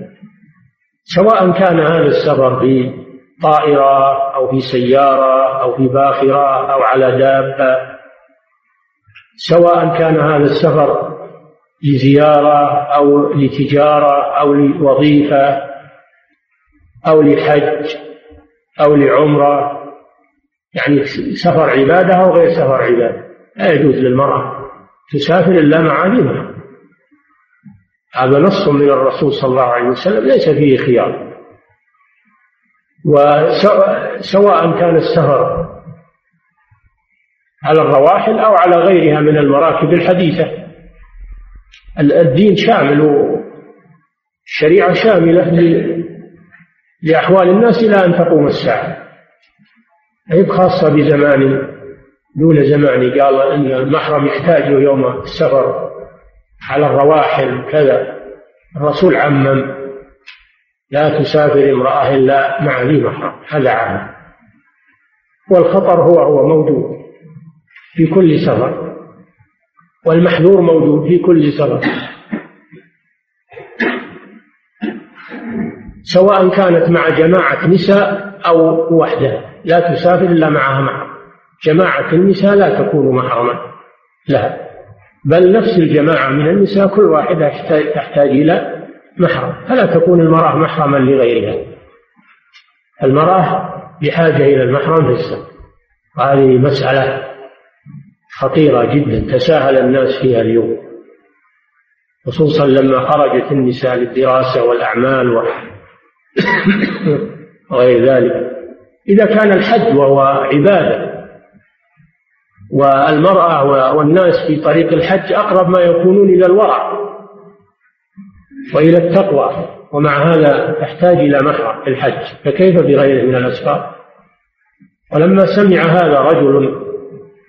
سواء كان هذا السفر في طائرة أو في سيارة أو في باخرة أو على دابة. سواء كان هذا السفر لزيارة أو لتجارة أو لوظيفة أو لحج أو لعمرة. يعني سفر عبادة أو غير سفر عبادة. لا يجوز للمرأة تسافر إلا مع هذا نص من الرسول صلى الله عليه وسلم ليس فيه خيار. وسواء كان السفر على الرواحل أو على غيرها من المراكب الحديثة. الدين شامل الشريعة شاملة لأحوال الناس إلى أن تقوم الساعة. هي خاصة بزمان دون زمان قال إن المحرم يحتاجه يوم السفر على الرواحل كذا. الرسول عمم. لا تسافر امرأة إلا مع ذي محرم. هذا عام. والخطر هو هو موجود في كل سفر والمحذور موجود في كل سفر. سواء كانت مع جماعة نساء أو وحدها لا تسافر إلا معها محرم جماعة النساء لا تكون محرما لا. بل نفس الجماعة من النساء كل واحدة تحتاج إلى محرم. فلا تكون المرأة محرما لغيرها. المرأة بحاجة إلى المحرم في السفر. وهذه مسألة خطيرة جدا تساهل الناس فيها اليوم. خصوصا لما خرجت النساء للدراسة والأعمال وغير ذلك. إذا كان الحج وهو عبادة والمرأة والناس في طريق الحج أقرب ما يكونون إلى الورع. وإلى التقوى ومع هذا تحتاج إلى محرم في الحج فكيف بغيره من الأسفار ولما سمع هذا رجل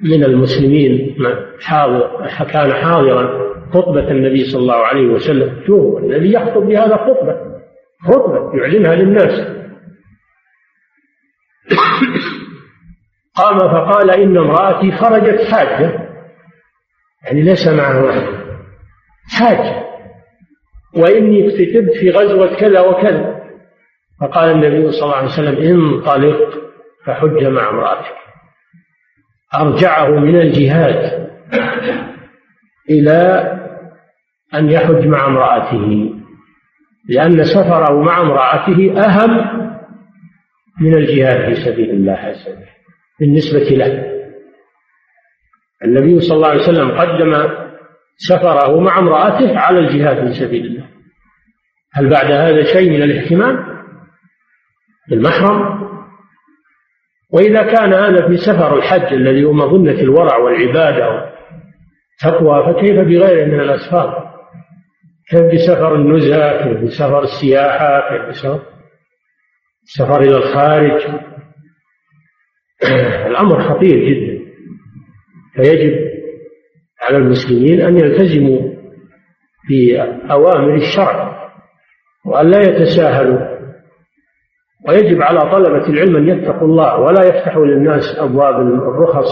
من المسلمين حاضر كان حاضرا خطبة النبي صلى الله عليه وسلم شوف الذي يخطب بهذا خطبة خطبة يعلنها للناس. قام فقال إن امرأتي خرجت حاجة يعني ليس معها حاجة. وإني اكتتبت في غزوة كذا وكذا. فقال النبي صلى الله عليه وسلم انطلق فحج مع امرأتك. أرجعه من الجهاد إلى أن يحج مع امرأته لأن سفره مع امرأته أهم من الجهاد في سبيل الله عز وجل بالنسبة له. النبي صلى الله عليه وسلم قدم سفره مع امرأته على الجهاد في سبيل الله. هل بعد هذا شيء من الاهتمام بالمحرم وإذا كان هذا في سفر الحج الذي هو مظنة الورع والعبادة والتقوى فكيف بغيره من الأسفار؟ كيف بسفر النزهة؟ كيف بسفر السياحة؟ كيف بسفر السفر إلى الخارج؟ الأمر خطير جدا. فيجب على المسلمين أن يلتزموا بأوامر الشرع وأن لا يتساهلوا. ويجب على طلبة العلم أن يتقوا الله ولا يفتحوا للناس أبواب الرخص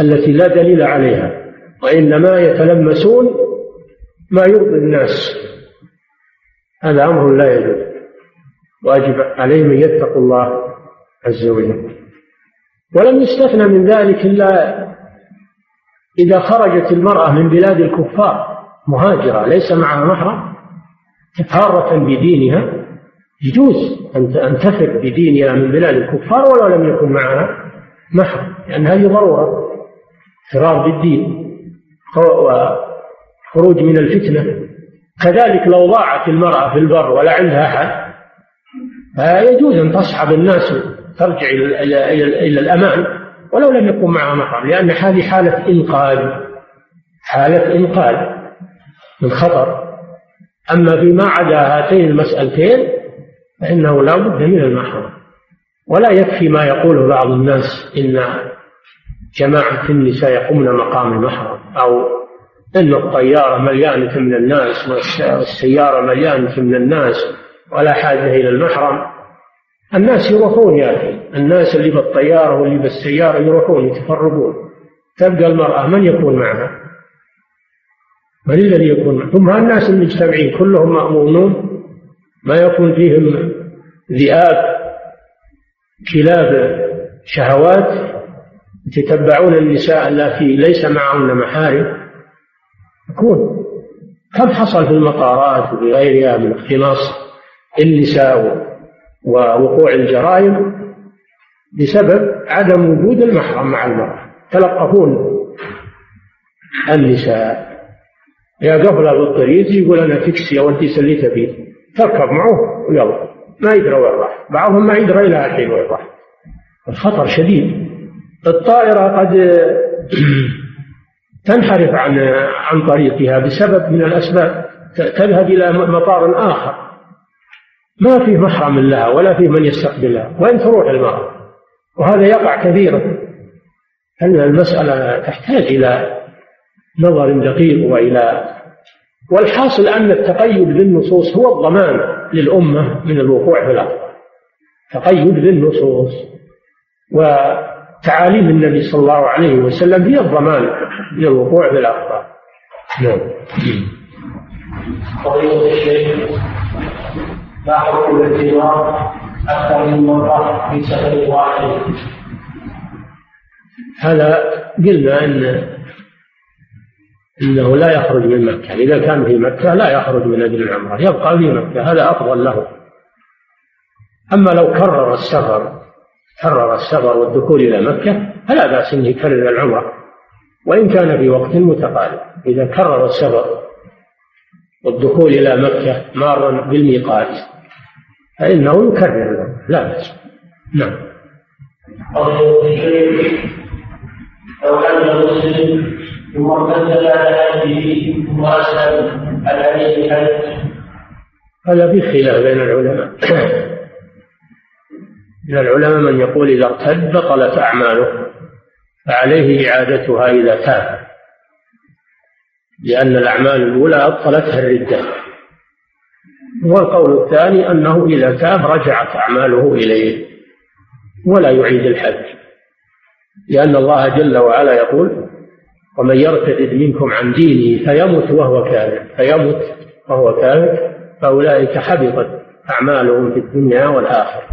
التي لا دليل عليها وإنما يتلمسون ما يرضي الناس. هذا أمر لا يجوز. واجب عليهم أن يتقوا الله عز وجل. ولم يستثنى من ذلك إلا إذا خرجت المرأة من بلاد الكفار مهاجرة ليس معها محرم حارة بدينها يجوز أن تفر بدينها من بلاد الكفار ولو لم يكن معها محرم لأن هذه ضرورة فرار بالدين وخروج من الفتنة. كذلك لو ضاعت المرأة في البر ولا عندها أحد فيجوز أن تصحب الناس ترجع إلى الأمان. ولو لم يكن معها محرم لأن هذه حالة إنقاذ حالة إنقاذ من خطر. أما فيما عدا هاتين المسألتين فإنه لا بد من المحرم. ولا يكفي ما يقوله بعض الناس إن جماعة النساء يقومن مقام المحرم أو أن الطيارة مليانة من الناس والسيارة مليانة من الناس ولا حاجة إلى المحرم. الناس يروحون يا أخي. الناس اللي بالطيارة واللي بالسيارة يروحون يتفرقون. تبقى المرأة من يكون معها؟ من الذي يكون معها؟ ثم الناس المجتمعين كلهم مأمونون ما يكون فيهم ذئاب كلاب شهوات. يتتبعون النساء التي ليس معهن محارم؟ يكون. كم حصل في المطارات وفي غيرها من اختلاص النساء ووقوع الجرائم بسبب عدم وجود المحرم مع المرأة. تلقفون النساء. يا قبل بالطريق يقول أنا تكسي أو أنت سليت فيه تركب معه ويلا. ما يدري وين راح. بعضهم ما يدري إلى الحين وين راح. الخطر شديد. الطائرة قد تنحرف عن عن طريقها بسبب من الأسباب. تذهب إلى مطار آخر. ما فيه محرم لها ولا فيه من يستقبلها وين تروح المرأة؟ وهذا يقع كثيرا. أن المسألة تحتاج إلى نظر دقيق وإلى والحاصل أن التقيد بالنصوص هو الضمان للأمة من الوقوع في الأخطاء تقيد بالنصوص وتعاليم النبي صلى الله عليه وسلم هي الضمان من الوقوع في الأخطاء نعم. الشيخ ما حكم الاتجار أكثر من مرة في سفر واحد. هذا قلنا أن أنه لا يخرج من مكة. إذا كان في مكة لا يخرج من أجل العمرة يبقى في مكة. هذا أفضل له. أما لو كرر السفر كرر السفر والدخول إلى مكة فلا بأس أن يكرر العمرة. وإن كان في وقت متقارب. إذا كرر السفر والدخول إلى مكة مارا بالميقات فإنه يكرر لا بأس. نعم. لو كان المسلم ثم ارتد حجه ثم اسلم هل عليه؟ هذا في خلاف بين العلماء. من العلماء من يقول إذا ارتد بطلت أعماله فعليه إعادتها إذا تاب. لأن الأعمال الأولى أبطلتها الردة. والقول الثاني أنه إذا تاب رجعت أعماله إليه ولا يعيد الحج. لأن الله جل وعلا يقول ومن يرتد منكم عن دينه فيمت وهو كافر فيمت وهو كافر فأولئك حبطت أعمالهم في الدنيا والآخرة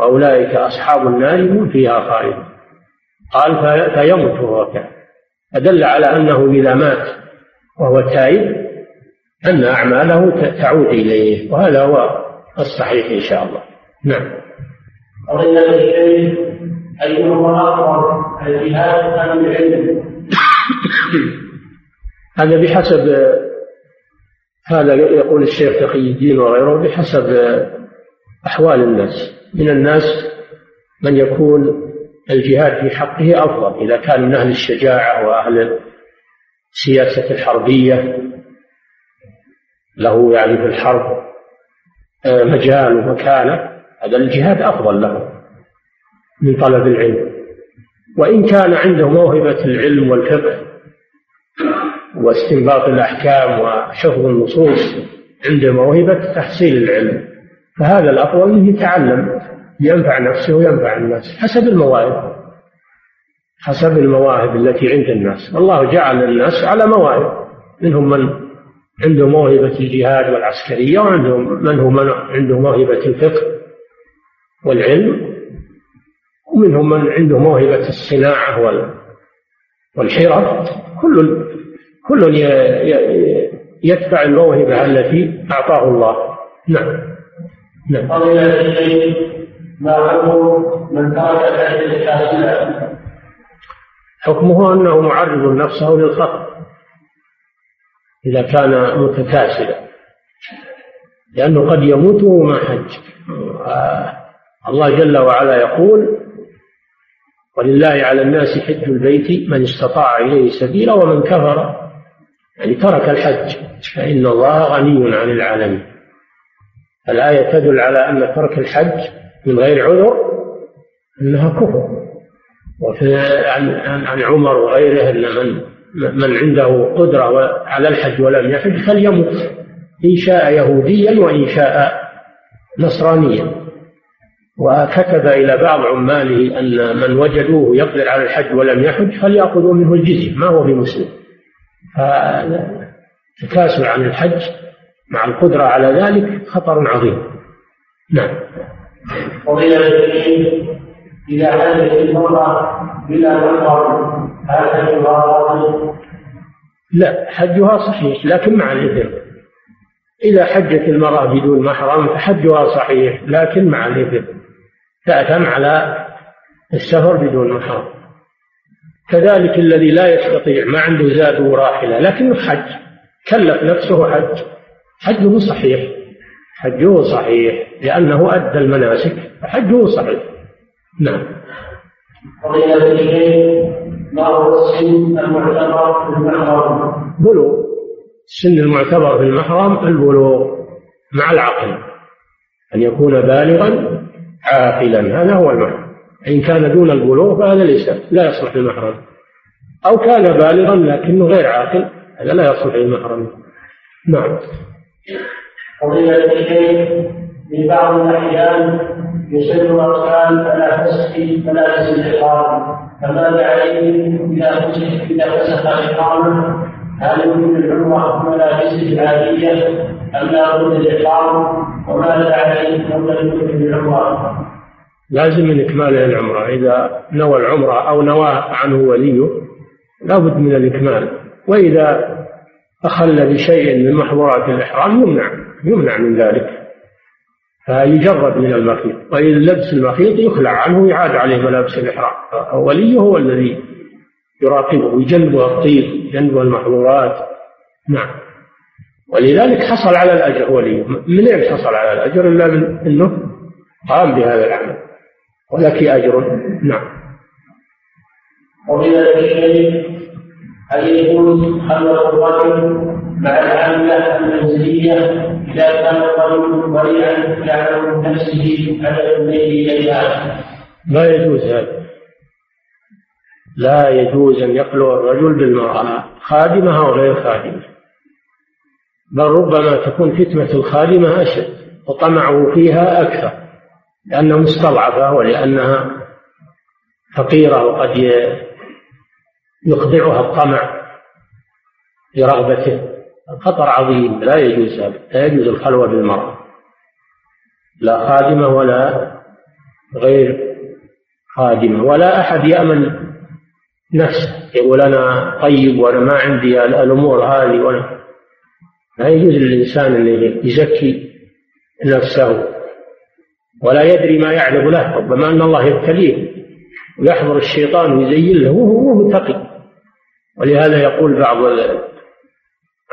وأولئك أصحاب النار هم فيها خالدون. قال فيمت وهو كافر فدل على أنه إذا مات وهو تائب أن أعماله تعود إليه وهذا هو الصحيح إن شاء الله. نعم. فضيلة الشيخ أيهما الجهاد أم العلم؟ هذا بحسب هذا يقول الشيخ تقي الدين وغيره بحسب أحوال الناس. من الناس من يكون الجهاد في حقه أفضل إذا كان من أهل الشجاعة وأهل السياسة الحربية. له يعني في الحرب آه، مجال ومكانة هذا الجهاد أفضل له من طلب العلم. وإن كان عنده موهبة العلم والفقه واستنباط الأحكام وحفظ النصوص عنده موهبة تحصيل العلم فهذا الأفضل أنه يتعلم ينفع نفسه وينفع الناس حسب المواهب حسب المواهب التي عند الناس. الله جعل الناس على مواهب منهم من عنده موهبة الجهاد والعسكرية وعندهم من هو من عنده موهبة الفقه والعلم ومنهم من عنده موهبة الصناعة والحرف. كل كل يتبع الموهبة التي أعطاه الله. نعم. نعم. ما حكم من ترك حكمه أنه معرض نفسه للخطأ. إذا كان متكاسلا. لأنه قد يموت وما حج. آه، الله جل وعلا يقول ولله على الناس حج البيت من استطاع إليه سبيلا ومن كفر. يعني ترك الحج. فإن الله غني عن العالمين. الآية تدل على أن ترك الحج من غير عذر أنها كفر. وفي عن, عن عمر وغيره أن من من عنده قدرة على الحج ولم يحج فليمت إن شاء يهوديا وإن شاء نصرانيا. وكتب إلى بعض عماله أن من وجدوه يقدر على الحج ولم يحج فليأخذوا منه الجزية ما هو بمسلم. فالتكاسل عن الحج مع القدرة على ذلك خطر عظيم. نعم. فضيلة الشيخ إذا حجت المرأة بلا محرم هل حجها لا حجها صحيح لكن مع الإثم إذا حجت المرأة بدون محرم فحجها صحيح لكن مع الإثم تأثم على السفر بدون محرم. كذلك الذي لا يستطيع ما عنده زاد وراحلة لكنه حج كلف نفسه حج. حجه صحيح. حجه صحيح لأنه أدى المناسك فحجه صحيح. نعم. فضيلة الشيخ ما هو السن المعتبر في المحرم؟ بلوغ السن المعتبر في المحرم البلوغ مع العقل. أن يكون بالغا عاقلا. هذا هو المعنى إن كان دون البلوغ فهذا ليس لا يصلح للمحرم أو كان بالغا لكنه غير عاقل هذا لا يصلح للمحرم نعم. الشيخ في بعض الأحيان يصر الأطفال على فسخ ملابس الإحرام فماذا عليهم إذا فسخ إذا هل يمكن العمرة ملابسه العادية أم لا بد الإحرام وماذا عليهم قبل يمكن العمرة؟ لازم من إكمال العمرة. إذا نوى العمرة أو نوى عنه وليه لابد من الإكمال. وإذا أخل بشيء من محظورات الإحرام يمنع يمنع من ذلك. فيجرد من المخيط وإذا لبس المخيط يخلع عنه ويعاد عليه ملابس الإحرام. وليه هو الذي يراقبه ويجنبه الطيب يجنبه المحظورات. نعم. ولذلك حصل على الأجر وليه من أين حصل على الأجر؟ إلا من أنه قام بهذا العمل. ولك أجر. نعم. ومن الشيخ هل يجوز خلوة الرجل مع العامة المنزلية إذا كان الرجل وريعا يعلم نفسه على الليل إليها. لا يجوز هذا. لا يجوز أن يخلو الرجل بالمرأة. خادمة أو غير خادمة. بل ربما تكون فتنة الخادمة أشد وطمعه فيها أكثر لأنها مستضعفة ولأنها فقيرة وقد يخضعها الطمع لرغبته. خطر عظيم لا يجوز لا يجوز الخلوة بالمرأة لا خادمة ولا غير خادمة ولا أحد يأمن نفسه يقول أنا طيب وأنا ما عندي الأمور هذه ولا لا يجوز للإنسان اللي يزكي نفسه ولا يدري ما يعرض له ربما أن الله يبتليه ويحضر الشيطان ويزين له وهو متقي. ولهذا يقول بعض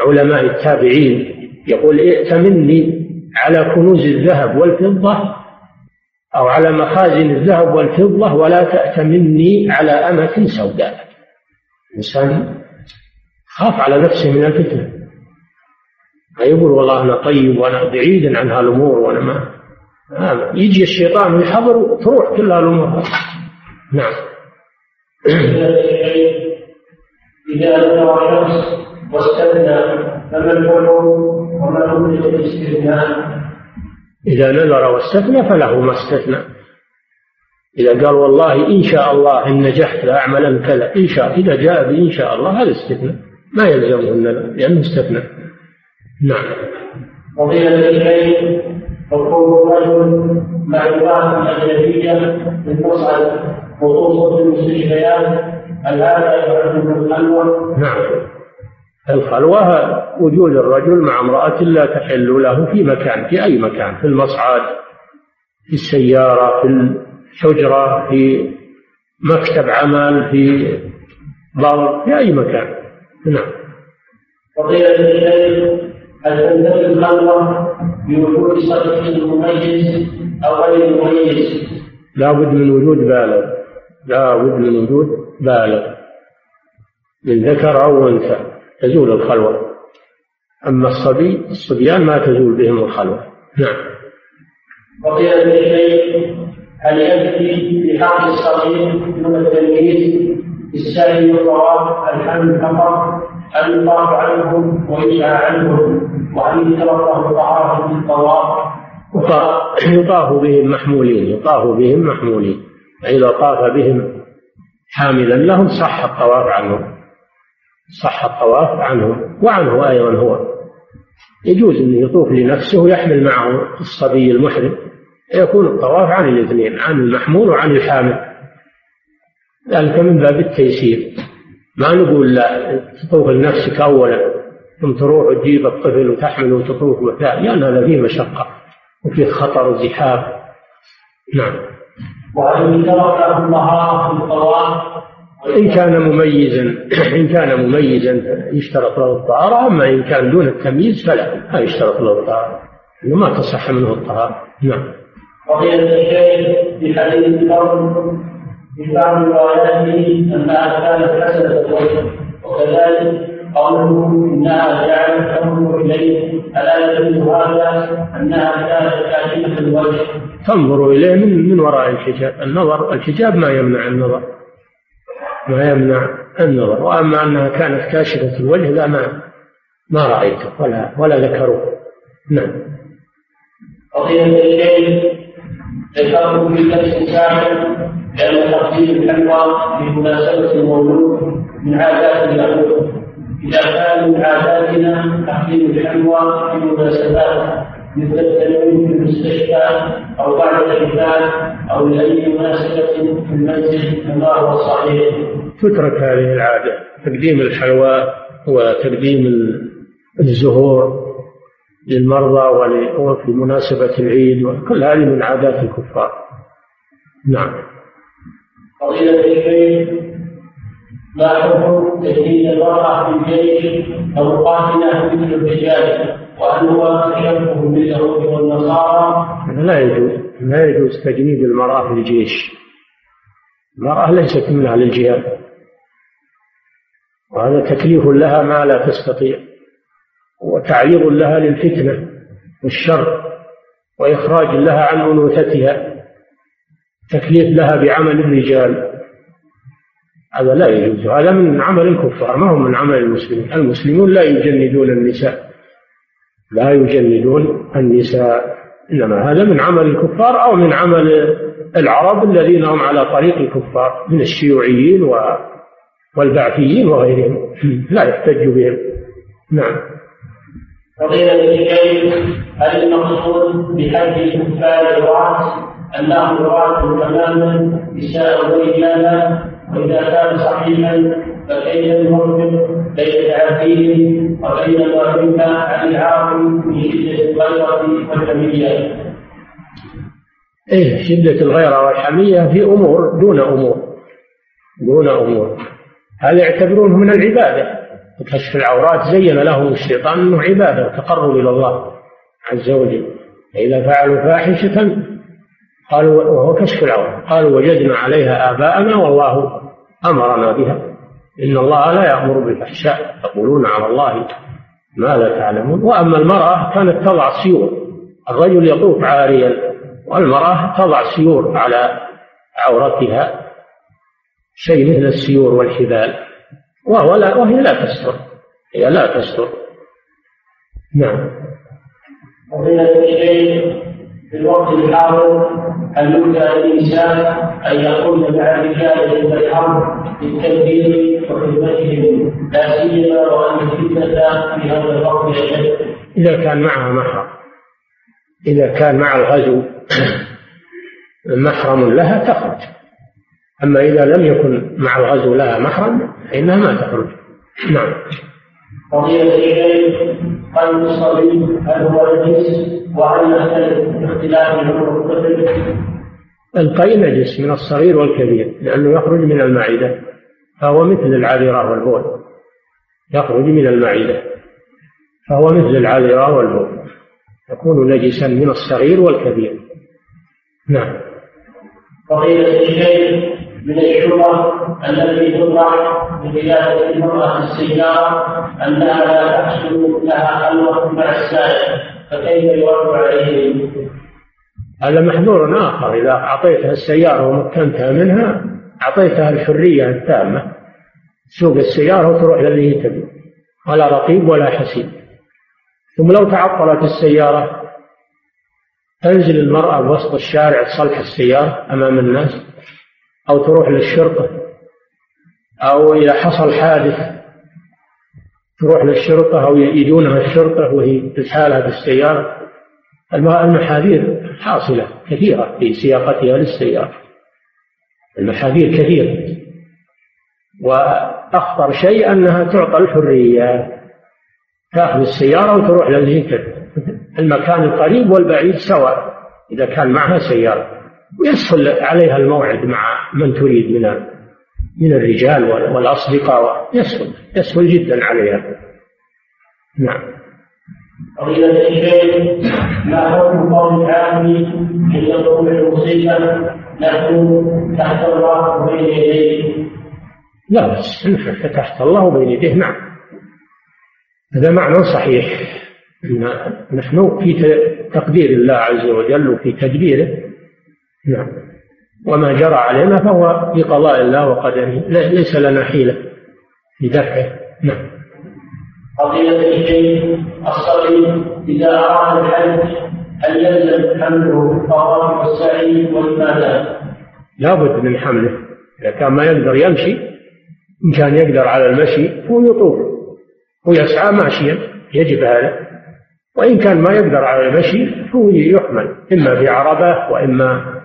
علماء التابعين يقول ائتمني على كنوز الذهب والفضة أو على مخازن الذهب والفضة ولا تأتمني على أمة سوداء الإنسان خاف على نفسه من الفتنة ما يقول والله أنا طيب وأنا بعيد عن هالأمور وأنا ما يجي الشيطان ويحضر تروح كل هالأمور نعم إذا شخص واستثنى فما الحكم وما حكم الاستثناء إذا نذر واستثنى فله ما استثنى. إذا قال والله إن شاء الله إن نجحت لأعملن كذا إن شاء إذا جاء بإن شاء الله هذا استثناء ما يلزمه النذر لأنه استثنى. نعم. فضيلة الشيخ حقوق الرجل مع الإمام الأجنبية في المصعد خصوصا في المستشفيات هل هذا يعد من الخلوة؟ نعم. الخلوة وجود الرجل مع امرأة لا تحل له في مكان في أي مكان في المصعد في السيارة في الحجرة في مكتب عمل في بر في أي مكان. نعم. فضيلة الشيخ هل تنتفي الخلوة بوجود صدق مميز أو غير مميز؟ لا بد من وجود بالغ. لا بد من وجود بالغ. من ذكر أو أنثى. تزول الخلوة. أما الصبي الصبيان ما تزول بهم الخلوة. نعم. وقيل الشيخ هل يكفي في حق الصغير دون التمييز بالسعي والطواف الحمد فقط أن يطاف عنهم ويسعى عنهم وأن يتلقى الطهارة في الطواف يطاف بهم محمولين يطاف بهم محمولين. فإذا طاف بهم حاملا لهم صح الطواف عنهم. صح الطواف عنهم وعنه أيضا هو. يجوز أنه يطوف لنفسه ويحمل معه الصبي المحرم. يكون الطواف عن الاثنين عن المحمول وعن الحامل. ذلك من باب التيسير. ما نقول لا تطوف لنفسك أولا ثم تروح وتجيب الطفل وتحمله وتطوف مكان لأن هذا فيه مشقة وفيه خطر وزحام. نعم. وهل ترك الطهارة في الطواف إن كان مميزا إن كان مميزا يشترط له الطهارة أما إن كان دون التمييز فلا ما يشترط له الطهارة. ما تصح منه الطهارة. نعم. وقيل الشيخ في حديث الفرد في بعض رواياته أنها كانت حسنة الوجه. وكذلك قوله إنها جعلت تنظر إليه ألا يدل هذا؟ أنها كانت كاشفة الوجه. تنظر إليه من من وراء الحجاب. النظر الحجاب ما يمنع النظر. ما يمنع النظر. وأما أنها كانت كاشفة الوجه لا ما ما رأيته ولا ولا ذكروه. نعم. قضية الشيخ ذكرت في درس سابق لأن تقديم الحلوى في مناسبة المولود من عادات اليهود. إذا كان من عاداتنا تقديم الحلوى في مناسبات مثل التنويم في المستشفى أو بعد الختان أو لأي مناسبة في المنزل كما هو صحيح. تترك هذه العادة. تقديم الحلوى وتقديم الزهور للمرضى وفي مناسبة العيد وكل هذه من عادات الكفار. نعم. فضيلة الشيخ ما حكم تجديد المرأة في الجيش أو قاتلة مثل الرجال؟ باليهود والنصارى؟ لا يجوز لا يجوز تجنيد المرأة في الجيش المرأة ليست من أهل الجهاد وهذا تكليف لها ما لا تستطيع. وتعريض لها للفتنة والشر وإخراج لها عن أنوثتها تكليف لها بعمل الرجال. هذا لا يجوز. هذا من عمل الكفار ما هو من عمل المسلمين. المسلمون لا يجندون النساء. لا يجندون النساء إنما هذا من عمل الكفار أو من عمل العرب الذين هم على طريق الكفار من الشيوعيين والبعثيين وغيرهم. لا يحتج بهم. نعم. فضيلة الشيخ هل المقصود بحج الكفار الرأس أنهم رأس تماما نساء ورجالا وإذا كان صحيحا؟ فكيف نفرق بين العبدين وبين فهمنا عن العاقل من شدة الغيرة والحمية؟ إيه شدة الغيرة والحمية في أمور دون أمور دون أمور. هذا يعتبرونه من العبادة. كشف العورات زين لهم الشيطان أنه عبادة وتقرب إلى الله عز وجل. فإذا فعلوا فاحشة قالوا وهو كشف العورة قالوا وجدنا عليها آباءنا والله أمرنا بها. إن الله لا يأمر بالفحشاء تقولون على الله ما لا تعلمون؟ وأما المرأة كانت تضع سيور الرجل يطوف عاريا والمرأة تضع سيور على عورتها شيء مثل السيور والحبال وهو لا وهي لا تستر هي لا تستر. نعم. في الوقت الحاضر هل يمكن للإنسان أن يقول مع الرجال عند الحرب بالتدبير وخدمتهم لا سيما وأن الفتنة في هذا الوقت أشد إذا كان معها محرم. إذا كان مع الغزو محرم لها تخرج. أما إذا لم يكن مع الغزو لها محرم فإنها ما تخرج. نعم. قضية الشيخ قلب الصبي هل هو نجس وهل باختلاف الطفل؟ القي نجس من الصغير والكبير لأنه يخرج من المعدة فهو مثل العذرة والبول. يخرج من المعدة فهو مثل العذرة والبول. يكون نجسا من الصغير والكبير. نعم. فضيلة الشيخ من الشبه التي تطرح بقيادة المرأة السيارة أنها لا تحصل لها خلوة مع السائق. فكيف يرد عليه؟ هذا محذور آخر. إذا أعطيتها السيارة ومكنتها منها أعطيتها الحرية التامة. تسوق السيارة وتروح للي تبي. ولا رقيب ولا حسيب. ثم لو تعطلت السيارة تنزل المرأة بوسط الشارع تصلح السيارة أمام الناس أو تروح للشرطة أو إذا حصل حادث تروح للشرطة أو يجونها الشرطة وهي تسحالها بالسيارة. المحاذير حاصلة كثيرة في سياقتها للسيارة. المحاذير كثيرة وأخطر شيء أنها تعطى الحرية تأخذ السيارة وتروح للهيكل المكان القريب والبعيد سواء إذا كان معها سيارة. ويسهل عليها الموعد مع من تريد من من الرجال والأصدقاء يسهل يسهل جدا عليها. نعم. فضيلة الشيخ ما حكم قول العالم عند وقوع المصيبة نحن تحت الله بين يديه. لا بس نحن تحت الله بين يديه نعم. هذا معنى صحيح. نحن في تقدير الله عز وجل وفي تدبيره. نعم. وما جرى علينا فهو بقضاء الله وقدره. ليس لنا حيلة في دفعه. نعم. قضية الشيء الصغير إذا أراد الحج هل يلزم حمله الطواف والسعي والإبادات؟ لابد من حمله. إذا كان ما يقدر يمشي إن كان يقدر على المشي هو يطوف. ويسعى ماشيا يجب هذا. وإن كان ما يقدر على المشي هو يحمل. إما في عربة وإما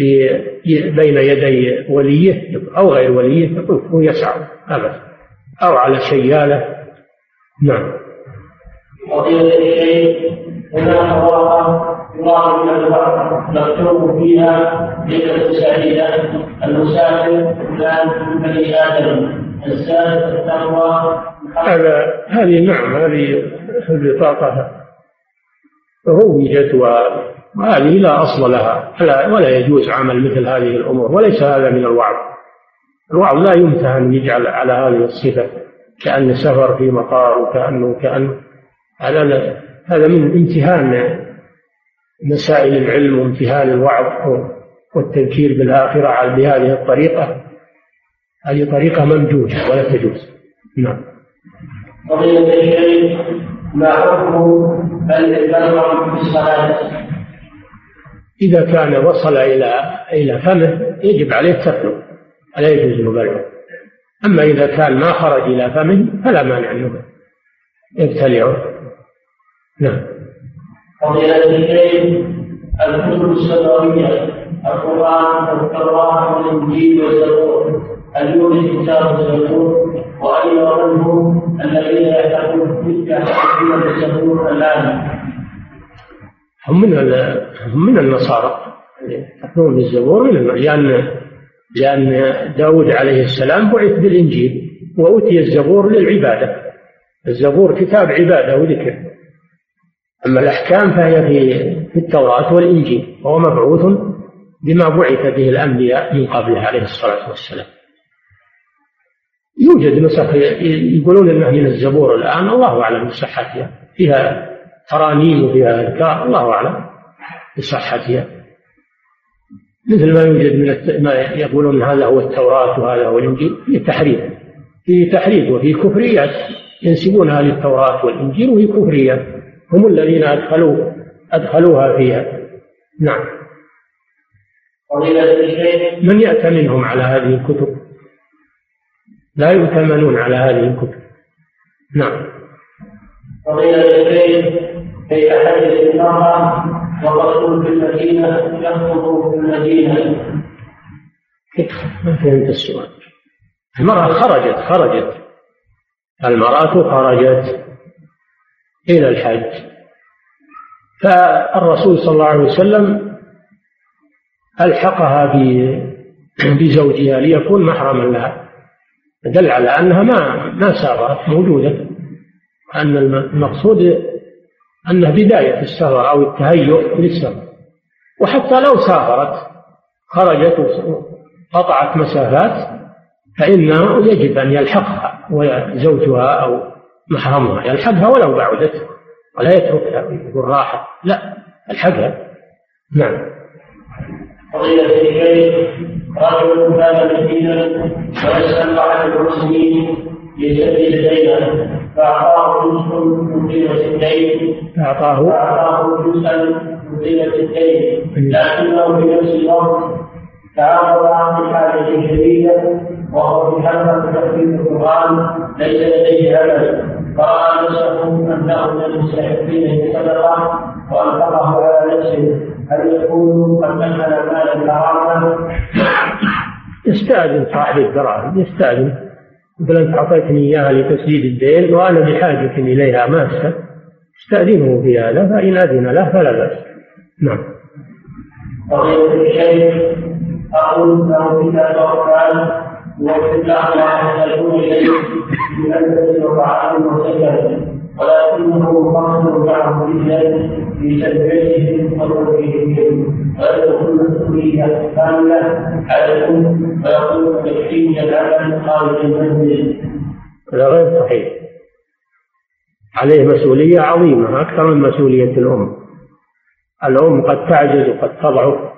في بين يدي وليه أو غير وليه يطوف ويسعى أبدا أو على سيالة. نعم. مكتوب فيها المسافر هذا هذه نعم هذه البطاقة روجت وهذه لا أصل لها ولا يجوز عمل مثل هذه الأمور وليس هذا من الوعظ. الوعظ لا يمتهن يجعل على هذه الصفة كأن سفر في مطار وكأنه كأنه هذا من امتهان مسائل العلم وامتهان الوعظ والتذكير بالآخرة بهذه الطريقة. هذه طريقة ممجوجة ولا تجوز. نعم. فضيلة الشيخ ما حكم البلغم في الصلاة؟ إذا كان وصل إلى إلى فمه يجب عليه تفله ولا يجوز المبلغ أما إذا كان ما خرج إلى فمه فلا مانع أنه يبتلعه نعم. فضيلة الشيخ الكتب السماوية القرآن والتوراة والإنجيل والزبور. هل كتاب الزبور وأين منهم الذين يعتقدون تلك الزبور الآن. هم من هم من النصارى. يحكمون بالزبور من لأن لأن داود عليه السلام بعث بالإنجيل وأوتي الزبور للعبادة. الزبور كتاب عبادة وذكر. أما الأحكام فهي في التوراة والإنجيل وهو مبعوث بما بعث به الأنبياء من قبله عليه الصلاة والسلام. يوجد نسخ يقولون انها من الزبور الآن الله أعلم بصحتها. فيها ترانيم وفيها أذكار الله أعلم. بصحتها مثل ما يوجد من ما يقولون هذا هو التوراة وهذا هو الإنجيل في تحريف. في تحريف وفي كفريات ينسبونها للتوراة والإنجيل وهي كفريات هم الذين أدخلوا أدخلوها فيها. نعم. من يأتمنهم على هذه الكتب؟ لا يؤتمنون على هذه الكتب. نعم. كيف حدث المرأة والرسول في المدينة يخطب في المدينة. ما فهمت السؤال المرأة خرجت خرجت. المرأة خرجت إلى الحج. فالرسول صلى الله عليه وسلم ألحقها بزوجها ليكون محرما لها. دل على أنها ما ما سافرت موجودة. أن المقصود أنها بداية السفر أو التهيؤ للسفر. وحتى لو سافرت خرجت وقطعت مسافات فإنه يجب أن يلحقها وزوجها أو محرمها. يلحقها ولو بعدت ولا يتركها يقول راحت لا الحقها نعم. فضيلة رجل كان مسكينا ويسأل أحد المسلمين لسبيل دينه فأعطاه جزء من قيمة الدين أعطاه فأعطاه جزءا من قيمة الدين لكنه في نفس الوقت تعرض عن حاجة شديدة وهو في حلقة تفسير القرآن ليس لديه أمل فرأى نفسه أنه من المستحقين للصدقة وأنفقه على نفسه. هل يكون قد أكل مال حراما؟ يستأذن صاحب الدراهم يستأذن. يقول أنت أعطيتني إياها لتسديد الدين وأنا بحاجة إليها ماسة استأذنه في هذا فإن أذن له فلا بأس. نعم. قضية الشيخ أقول له توكل وفي الله ما يحتاجون إليه من أنفس وطعام وسكن ولكنه فصل معه رجلا في تدبيرهم وتوفيقهم ويدخل مسؤولية كاملة عليكم ويقول تكفيني العمل خارج المنزل هذا غير صحيح. عليه مسؤولية عظيمة أكثر من مسؤولية الأم. الأم قد تعجز وقد تضعف.